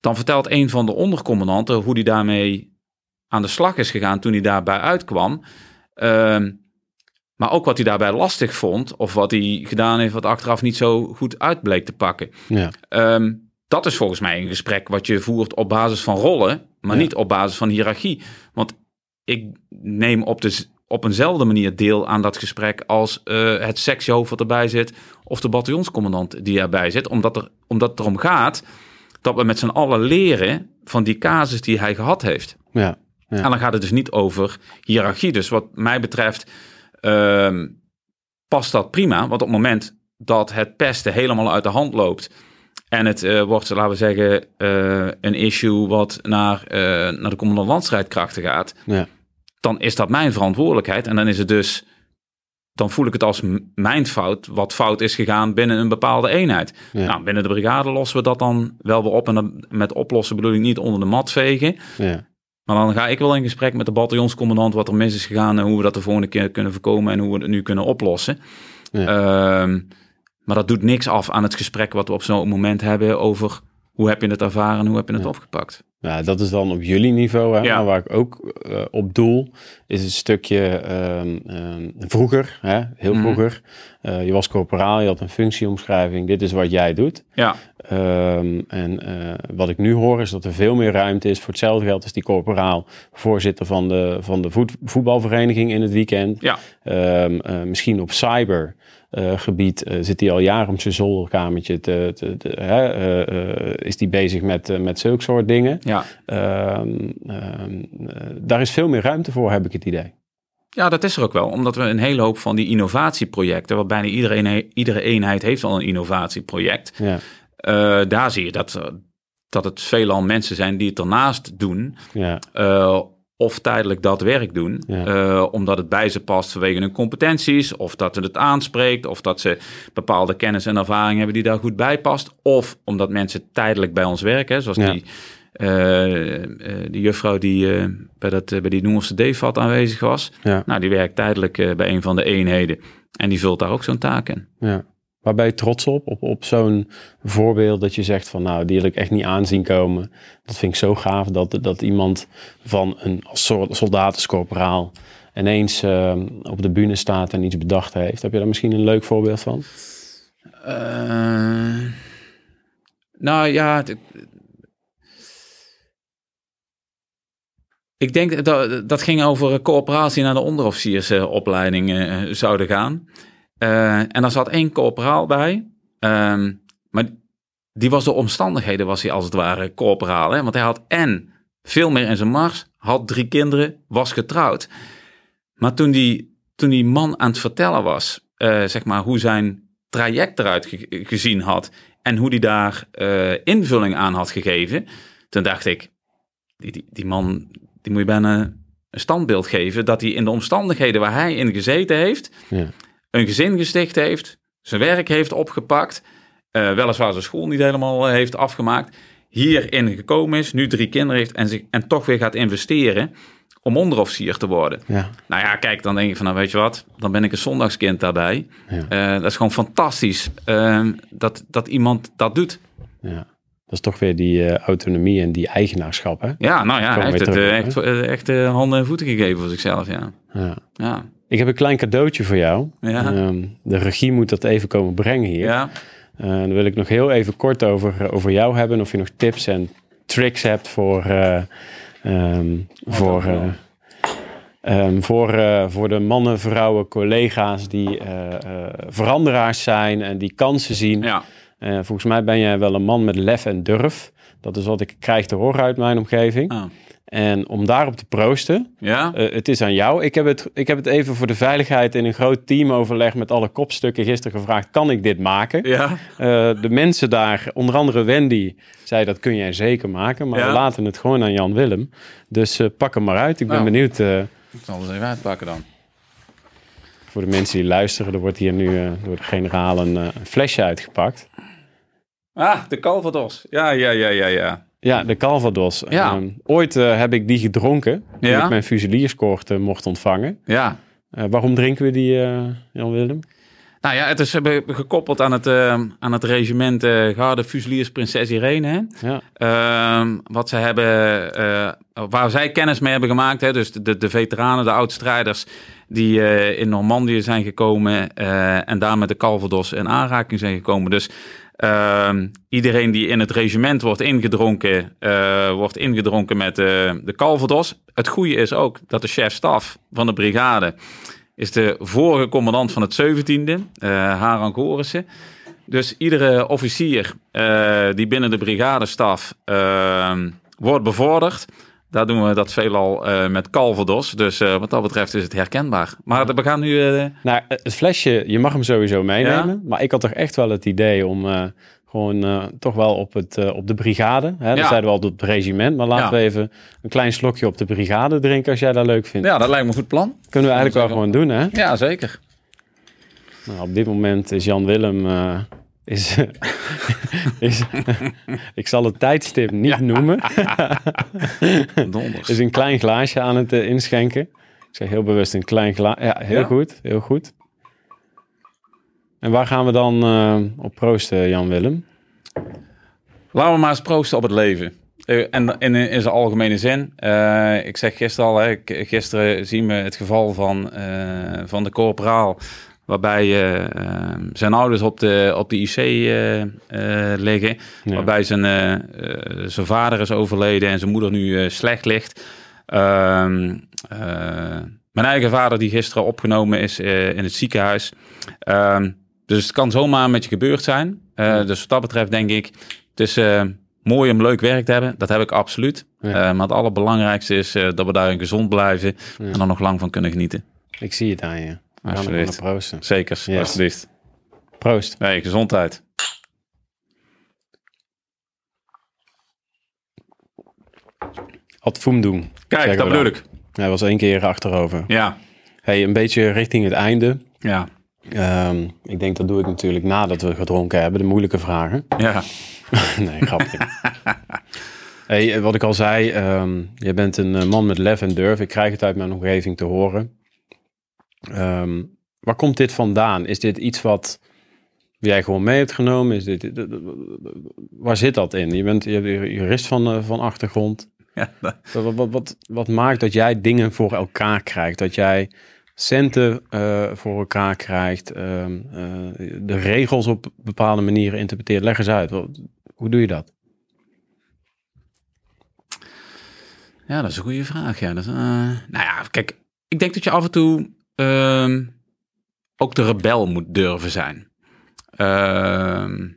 dan vertelt een van de ondercommandanten hoe hij daarmee aan de slag is gegaan toen hij daarbij uitkwam. Ehm, maar ook wat hij daarbij lastig vond, of wat hij gedaan heeft wat achteraf niet zo goed uit bleek te pakken. ja, Ehm, dat is volgens mij een gesprek wat je voert op basis van rollen, maar Ja. niet op basis van hiërarchie. Want ik neem op, de, op eenzelfde manier deel aan dat gesprek als eh, het sectiehoofd wat erbij zit of de bataljonscommandant die erbij zit. Omdat, er, omdat het erom gaat dat we met z'n allen leren van die casus die hij gehad heeft. ja, Ja. En dan gaat het dus niet over hiërarchie. Dus wat mij betreft ehm, past dat prima. Want op het moment dat het pesten helemaal uit de hand loopt... en het eh, wordt, laten we zeggen, eh, een issue wat naar, eh, naar de commandant landstrijdkrachten gaat... ja, dan is dat mijn verantwoordelijkheid. En dan is het dus... Dan voel ik het als mijn fout, wat fout is gegaan binnen een bepaalde eenheid. Ja. Nou, binnen de brigade lossen we dat dan wel weer op. En dan, met oplossen bedoel ik niet onder de mat vegen. ja, Maar dan ga ik wel in gesprek met de bataljonscommandant wat er mis is gegaan en hoe we dat de volgende keer kunnen voorkomen en hoe we het nu kunnen oplossen. Ja. Ehm, maar dat doet niks af aan het gesprek wat we op zo'n moment hebben over hoe heb je het ervaren en hoe heb je het Ja. opgepakt. Ja, dat is dan op jullie niveau. Hè? Ja. Waar ik ook eh, op doel, is een stukje ehm, ehm, vroeger, hè? heel Mhm. vroeger. Eh, je was corporaal, je had een functieomschrijving. Dit is wat jij doet. Ja, Ehm, en eh, wat ik nu hoor is dat er veel meer ruimte is. Voor hetzelfde geld is die corporaal voorzitter van de, van de voet- voetbalvereniging in het weekend. ja, misschien op cybergebied eh, zit hij al jaren op zijn zolderkamertje. Te, te, te- hè, eh, eh, is hij bezig met, eh, met zulke soort dingen. ja. Ehm, ehm, eh, daar is veel meer ruimte voor, heb ik het idee. ja, dat is er ook wel. Omdat we een hele hoop van die innovatieprojecten, waar bijna iedereen, iedere eenheid heeft al een innovatieproject. Ja, Eh, daar zie je dat, eh, dat het veelal mensen zijn die het ernaast doen. ja, eh, of tijdelijk dat werk doen, Ja. eh, omdat het bij ze past vanwege hun competenties, of dat het het aanspreekt, of dat ze bepaalde kennis en ervaring hebben die daar goed bij past, of omdat mensen tijdelijk bij ons werken, zoals Ja. die, eh, die juffrouw die bij, dat, bij die Noorse DEFAT aanwezig was. ja, Nou, die werkt tijdelijk bij een van de eenheden en die vult daar ook zo'n taak in. ja. Waar ben je trots op? Op, op zo'n voorbeeld dat je zegt van nou, die wil ik echt niet aanzien komen. Dat vind ik zo gaaf dat, dat iemand van een soort soldatenscorporaal ineens ehm, op de bühne staat en iets bedacht heeft. Heb je daar misschien een leuk voorbeeld van? Eh, nou ja, Ik denk dat dat ging over coöperatie naar de onderofficiersopleiding eh, zouden gaan. Eh, en daar zat één coöperaal bij. Ehm, maar die was de omstandigheden, was hij als het ware coöperaal. Hè? Want hij had en veel meer in zijn mars, had drie kinderen, was getrouwd. Maar toen die, toen die man aan het vertellen was, eh, zeg maar, hoe zijn traject eruit ge- gezien had en hoe die daar eh, invulling aan had gegeven, toen dacht ik, die, die, die man, die moet je bijna een standbeeld geven dat hij in de omstandigheden waar hij in gezeten heeft, Ja. Een gezin gesticht heeft, zijn werk heeft opgepakt, eh, weliswaar zijn school niet helemaal eh, heeft afgemaakt, hierin gekomen is, nu drie kinderen heeft en, zich, en toch weer gaat investeren om onderofficier te worden. Ja. Nou ja, kijk, dan denk ik van, nou weet je wat, dan ben ik een zondagskind daarbij. Ja. Eh, dat is gewoon fantastisch dat, dat iemand dat doet. ja. Dat is toch weer die autonomie en die eigenaarschap, hè? Ja, nou ja, hij heeft het terug echt, echt handen en voeten gegeven voor zichzelf, ja. Ja. Ja, Ik heb een klein cadeautje voor jou. Ja. Ehm, de regie moet dat even komen brengen hier. ja. Eh, dan wil ik nog heel even kort over, over jou hebben. Of je nog tips en tricks hebt voor, eh, ehm, voor, eh, ehm, voor, eh, voor de mannen, vrouwen, collega's die eh, eh, veranderaars zijn en die kansen zien. ja. Eh, volgens mij ben jij wel een man met lef en durf. Dat is wat ik krijg te horen uit mijn omgeving. Ah. En om daarop te proosten, ja? eh, het is aan jou. Ik heb het, ik heb het even voor de veiligheid in een groot teamoverleg met alle kopstukken gisteren gevraagd. Kan ik dit maken? ja. Eh, de mensen daar, onder andere Wendy, zei dat kun jij zeker maken. Maar Ja. we laten het gewoon aan Jan Willem. Dus eh, pak hem maar uit. Ik ben Nou. benieuwd eh, Ik zal het even uitpakken dan. voor de mensen die luisteren. Er wordt hier nu eh, door de generaal een, een flesje uitgepakt. Ah, de Calvados. Ja, ja, ja, ja, ja. Ja, de Calvados. Ja. Ehm, ooit eh, heb ik die gedronken. Toen Ja? ik mijn fusilierskoord eh, mocht ontvangen. Ja. Eh, waarom drinken we die, eh, Jan Willem? Nou ja, het is gekoppeld aan het, eh, aan het regiment Garde Fusiliers Prinses Irene. Hè? Ja, Ehm, wat ze hebben, waar zij kennis mee hebben gemaakt. Hè? Dus de, de veteranen, de oud-strijders die in Normandië zijn gekomen en daar met de Calvados in aanraking zijn gekomen. Dus ehm, iedereen die in het regiment wordt ingedronken, eh, wordt ingedronken met eh, de Calvados. Het goede is ook dat de chef-staf van de brigade is de vorige commandant van het 17e, eh Haran Gorissen. Dus iedere officier die binnen de brigadestaf eh, wordt bevorderd, daar doen we dat veelal eh met Calvados. Dus eh, wat dat betreft is het herkenbaar. Maar we gaan nu... Nou, het flesje, je mag hem sowieso meenemen. Maar ik had toch echt wel het idee om gewoon toch wel op, het, op de brigade. Hè? Dat Ja. zeiden we al op het regiment. Maar laten we even een klein slokje op de brigade drinken als jij dat leuk vindt. ja, dat lijkt me een goed plan. Kunnen we eigenlijk wel gewoon doen, hè? Ja, zeker. Nou, op dit moment is Jan Willem. Is, is, ik zal het tijdstip niet noemen. Donders. is een klein glaasje aan het eh, inschenken. Ik zeg heel bewust een klein glaasje. Ja, heel Ja? goed, heel goed. En waar gaan we dan eh, op proosten, Jan Willem? Laten we maar eens proosten op het leven. Eh, en in, in zijn algemene zin. Ik zeg gisteren al, hè, gisteren zien we het geval van, van de corporaal. Waarbij eh, eh, zijn ouders op de, op de IC eh, eh, liggen. Ja. Waarbij zijn, zijn vader is overleden en zijn moeder nu slecht ligt. Ehm, eh, mijn eigen vader die gisteren opgenomen is in het ziekenhuis. Ehm, dus het kan zomaar met je gebeurd zijn. Dus wat dat betreft denk ik, het is mooi om leuk werk te hebben. Dat heb ik absoluut. Ja. Maar het allerbelangrijkste is dat we daarin gezond blijven Ja. en er nog lang van kunnen genieten. Ik zie het aan je. Alsjeblieft. proosten. Zeker, Yes. alsjeblieft. Proost. Nee, gezondheid. Ad Foem doen. Kijk, dat bedoel ik. Hij was één keer achterover. Ja, Hey, een beetje richting het einde. ja, Ehm, ik denk dat doe ik natuurlijk nadat we gedronken hebben. De moeilijke vragen. ja. nee, grapje. hey, wat ik al zei, ehm je bent een eh, man met lef en durf. Ik krijg het uit mijn omgeving te horen. Ehm, waar komt dit vandaan? Is dit iets wat jij gewoon mee hebt genomen? Is dit, waar zit dat in? Je bent je jurist van, eh, van achtergrond. ja dat- Wat, wat, wat, wat maakt dat jij dingen voor elkaar krijgt? Dat jij centen eh, voor elkaar krijgt, ehm, eh, de regels op bepaalde manieren interpreteert. Leg eens uit, Wat- hoe doe je dat? Ja, dat is een goede vraag. Ja. Dat nou ja, kijk, ik denk dat je af en toe ehm, ook de rebel moet durven zijn. Ehm,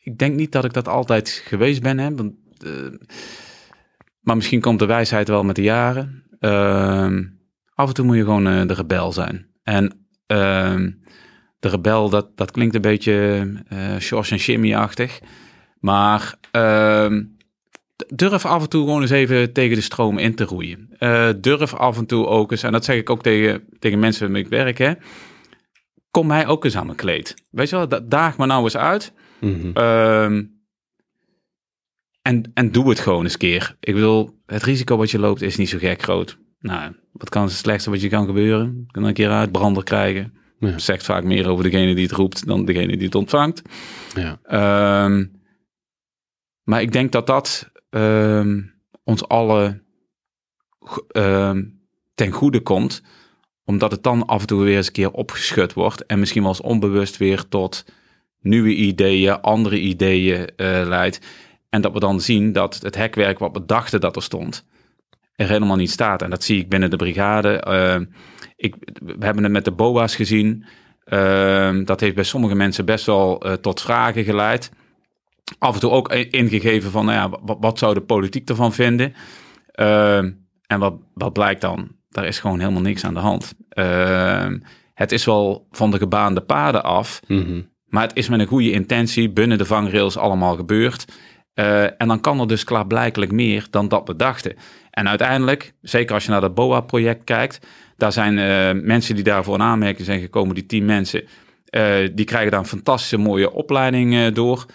ik denk niet dat ik dat altijd geweest ben, hè, want, eh, maar misschien komt de wijsheid wel met de jaren. Ehm, af en toe moet je gewoon eh, de rebel zijn. En de rebel, dat, dat klinkt een beetje uh, George en Jimmy-achtig. Maar durf af en toe gewoon eens even tegen de stroom in te roeien. Uh, durf af en toe ook eens, en dat zeg ik ook tegen, tegen mensen waarmee ik werk, hè. Kom mij ook eens aan mijn kleed. Weet je wel, daag me nou eens uit. Mhm. Ehm, en, en doe het gewoon eens keer. Ik bedoel, het risico wat je loopt is niet zo gek groot. Nou, wat kan het slechtste wat je kan gebeuren? Je kan een keer uitbrander krijgen. Ja. Zegt vaak meer over degene die het roept dan degene die het ontvangt. Ja. Ehm, maar ik denk dat dat ehm, ons allen ehm, ten goede komt. Omdat het dan af en toe weer eens een keer opgeschud wordt. En misschien wel eens onbewust weer tot nieuwe ideeën, andere ideeën eh, leidt. En dat we dan zien dat het hekwerk wat we dachten dat er stond, er helemaal niet staat. En dat zie ik binnen de brigade. Eh, ik, we hebben het met de BOA's gezien. Dat heeft bij sommige mensen best wel eh, tot vragen geleid. Af en toe ook ingegeven van, nou ja, wat, wat zou de politiek ervan vinden? Eh, en wat, wat blijkt dan? Daar is gewoon helemaal niks aan de hand. Eh, het is wel van de gebaande paden af. Mhm. Maar het is met een goede intentie binnen de vangrails allemaal gebeurd. Eh, en dan kan er dus klaarblijkelijk meer dan dat we dachten. En uiteindelijk, zeker als je naar dat BOA-project kijkt, daar zijn eh, mensen die daarvoor in aanmerking zijn gekomen, die tien mensen, eh, die krijgen daar een fantastische mooie opleiding door.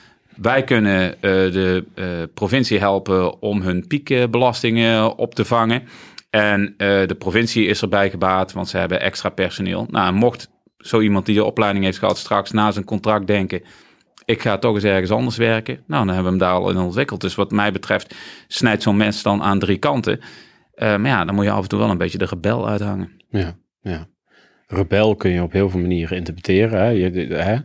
Wij kunnen eh, de eh, provincie helpen om hun piekbelastingen op te vangen. En eh, de provincie is erbij gebaat, want ze hebben extra personeel. Nou, mocht zo iemand die de opleiding heeft gehad straks na zijn contract denken... ik ga toch eens ergens anders werken. Nou, dan hebben we hem daar al in ontwikkeld. Dus wat mij betreft snijdt zo'n mens dan aan drie kanten. Maar ja, dan moet je af en toe wel een beetje de rebel uithangen. Ja, ja. Rebel kun je op heel veel manieren interpreteren. Hè? Je, hè?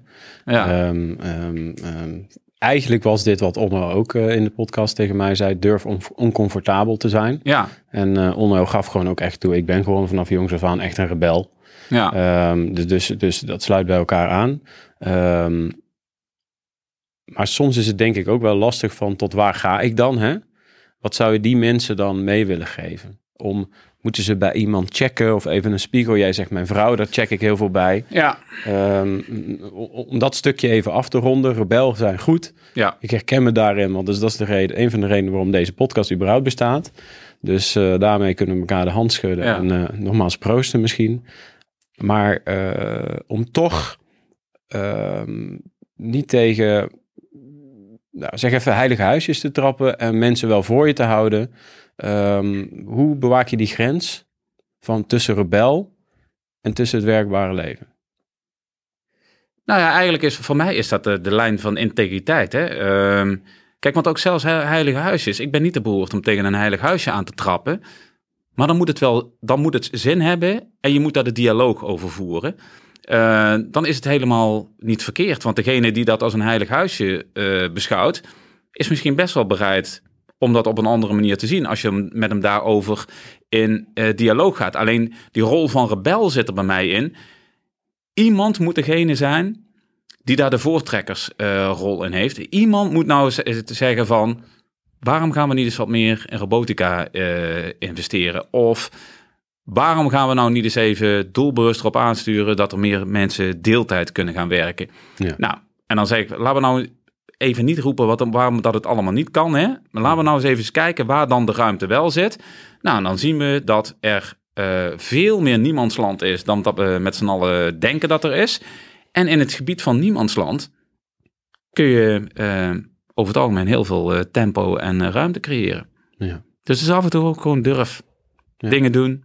Ja, Ehm, ehm, ehm, eigenlijk was dit wat Onno ook eh, in de podcast tegen mij zei. Durf on- oncomfortabel te zijn. ja, En eh Onno gaf gewoon ook echt toe. Ik ben gewoon vanaf jongs af aan echt een rebel. ja. Ehm, dus, dus, dus dat sluit bij elkaar aan. Ehm, maar soms is het denk ik ook wel lastig van tot waar ga ik dan? Hè? Wat zou je die mensen dan mee willen geven? Om, moeten ze bij iemand checken of even een spiegel? Jij zegt mijn vrouw, daar check ik heel veel bij. ja, Ehm, om dat stukje even af te ronden. Rebel zijn goed. ja. Ik herken me daarin, want dus dat is de reden, een van de redenen waarom deze podcast überhaupt bestaat. Dus eh, daarmee kunnen we elkaar de hand schudden Ja. en eh, nogmaals proosten misschien. Maar eh, om toch ehm, niet tegen, nou, zeg even, heilige huisjes te trappen en mensen wel voor je te houden. Ehm, hoe bewaak je die grens van tussen rebel en tussen het werkbare leven? Nou ja, eigenlijk is voor mij is dat de, de lijn van integriteit. Hè? Ehm, kijk, want ook zelfs he- heilige huisjes. Ik ben niet te behoord om tegen een heilig huisje aan te trappen. Maar dan moet het wel, dan moet het zin hebben en je moet daar de dialoog over voeren. Eh, dan is het helemaal niet verkeerd. Want degene die dat als een heilig huisje eh, beschouwt, is misschien best wel bereid om dat op een andere manier te zien. Als je met hem daarover in eh, dialoog gaat. Alleen die rol van rebel zit er bij mij in. Iemand moet degene zijn die daar de voortrekkersrol in heeft. Iemand moet nou zeggen van... waarom gaan we niet eens wat meer in robotica eh, investeren? Of waarom gaan we nou niet eens even doelbewust erop aansturen... dat er meer mensen deeltijd kunnen gaan werken? Ja. Nou, en dan zeg ik, laten we nou even niet roepen wat, waarom dat het allemaal niet kan. Hè? Maar laten we nou eens even eens kijken waar dan de ruimte wel zit. Nou, dan zien we dat er eh, veel meer niemandsland is dan dat we met z'n allen denken dat er is. En in het gebied van niemandsland kun je eh, over het algemeen heel veel eh, tempo en ruimte creëren. Ja. Dus het is af en toe ook gewoon durf Ja. dingen doen.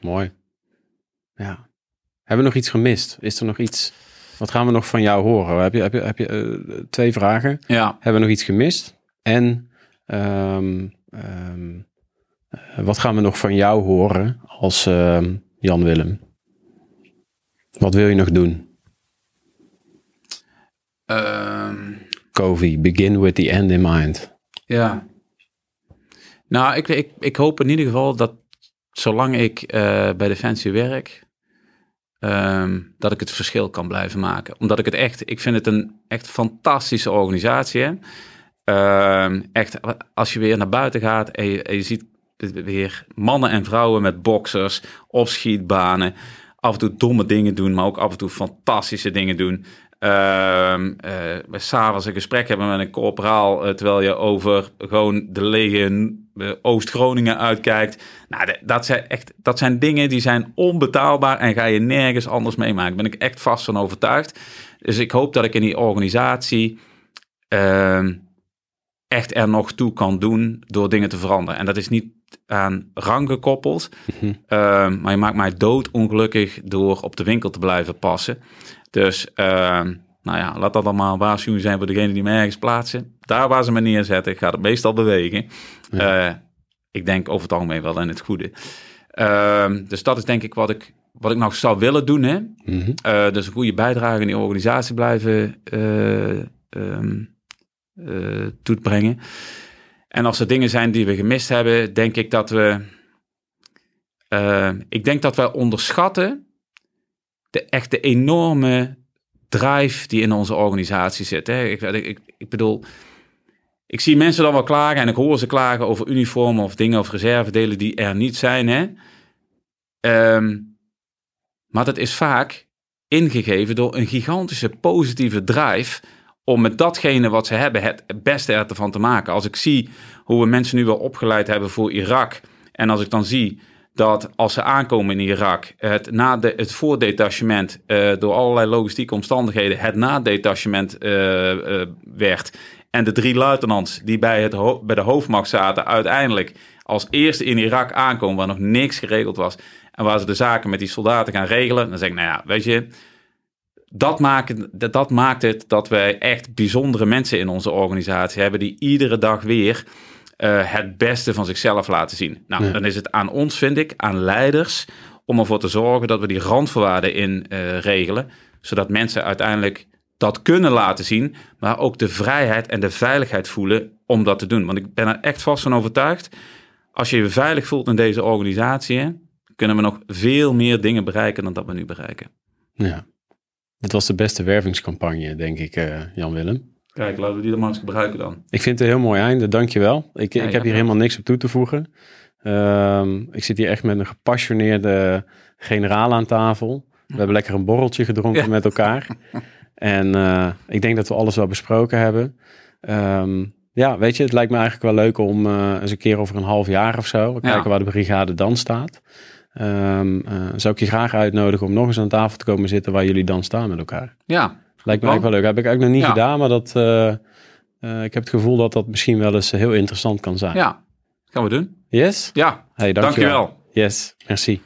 Mooi. Ja. Hebben we nog iets gemist? Is er nog iets? Wat gaan we nog van jou horen? Heb je, heb je, heb je eh, twee vragen? Ja, Hebben we nog iets gemist? En ehm, ehm, eh, wat gaan we nog van jou horen als ehm, Jan Willem? Wat wil je nog doen? Covey, begin with the end in mind. Ja. Nou, ik, ik, ik hoop in ieder geval dat zolang ik eh, bij Defensie werk, ehm, dat ik het verschil kan blijven maken. Omdat ik het echt, ik vind het een echt fantastische organisatie. Hè? Ehm, echt, als je weer naar buiten gaat en je, ziet weer mannen en vrouwen met boxers, opschietbanen, af en toe domme dingen doen, maar ook af en toe fantastische dingen doen. Ehm uh, S'avonds een gesprek hebben met een corporaal, eh, terwijl je over gewoon de lege Oost-Groningen uitkijkt. Nou, dat zijn echt, dat zijn dingen die zijn onbetaalbaar en ga je nergens anders meemaken. Daar ben ik echt vast van overtuigd. Dus ik hoop dat ik in die organisatie ehm, echt er nog toe kan doen door dingen te veranderen. En dat is niet aan rang gekoppeld, ehm, maar je maakt mij doodongelukkig door op de winkel te blijven passen. Dus ehm, nou ja, laat dat allemaal waarschuwing zijn voor degene die me ergens plaatsen. Daar waar ze me neerzetten, gaat het meestal bewegen. Eh, ik denk over het algemeen wel in het goede. Ehm, dus dat is denk ik wat ik, wat ik nog zou willen doen. Hè? Mhm. Eh, dus een goede bijdrage in die organisatie blijven eh, toebrengen. En als er dingen zijn die we gemist hebben, denk ik dat we. ik denk dat wij onderschatten de echte enorme drive die in onze organisatie zit. Hè? Ik, ik, ik bedoel, ik zie mensen dan wel klagen en ik hoor ze klagen over uniformen of dingen of reservedelen die er niet zijn. Hè? Ehm, maar dat is vaak ingegeven door een gigantische positieve drive om met datgene wat ze hebben het beste ervan te maken. Als ik zie hoe we mensen nu wel opgeleid hebben voor Irak en als ik dan zie dat als ze aankomen in Irak, het, na de, het voordetachement eh, door allerlei logistieke omstandigheden het nadetachement eh, werd. En de drie luitenants die bij, het bij de hoofdmacht zaten, uiteindelijk als eerste in Irak aankomen, waar nog niks geregeld was. En waar ze de zaken met die soldaten gaan regelen. Dan zeg ik, nou ja, weet je, dat maakt, dat, dat maakt het dat wij echt bijzondere mensen in onze organisatie hebben die iedere dag weer eh, het beste van zichzelf laten zien. Nou, Ja. dan is het aan ons, vind ik, aan leiders, om ervoor te zorgen dat we die randvoorwaarden in eh, regelen, zodat mensen uiteindelijk dat kunnen laten zien, maar ook de vrijheid en de veiligheid voelen om dat te doen. Want ik ben er echt vast van overtuigd, als je je veilig voelt in deze organisatie, kunnen we nog veel meer dingen bereiken dan dat we nu bereiken. Ja. Het was de beste wervingscampagne, denk ik, eh, Jan-Willem. Kijk, laten we die dan maar eens gebruiken dan. Ik vind het een heel mooi einde, dankjewel. Ik, Ja, ik ja, heb hier ja. helemaal niks op toe te voegen. Ehm, ik zit hier echt met een gepassioneerde generaal aan tafel. We hebben lekker een borreltje gedronken met elkaar. En eh, ik denk dat we alles wel besproken hebben. Ehm, ja, weet je, het lijkt me eigenlijk wel leuk om eh, eens een keer over een half jaar of zo... Ja. kijken waar de brigade dan staat. Ehm, eh, zou ik je graag uitnodigen om nog eens aan tafel te komen zitten... waar jullie dan staan met elkaar. Ja, Lijkt me eigenlijk wel leuk. Heb ik eigenlijk nog niet Ja. gedaan, maar dat, ik heb het gevoel dat dat misschien wel eens heel interessant kan zijn. ja, gaan we doen. Yes? Ja, Hey, dankjewel. dankjewel. Yes, merci.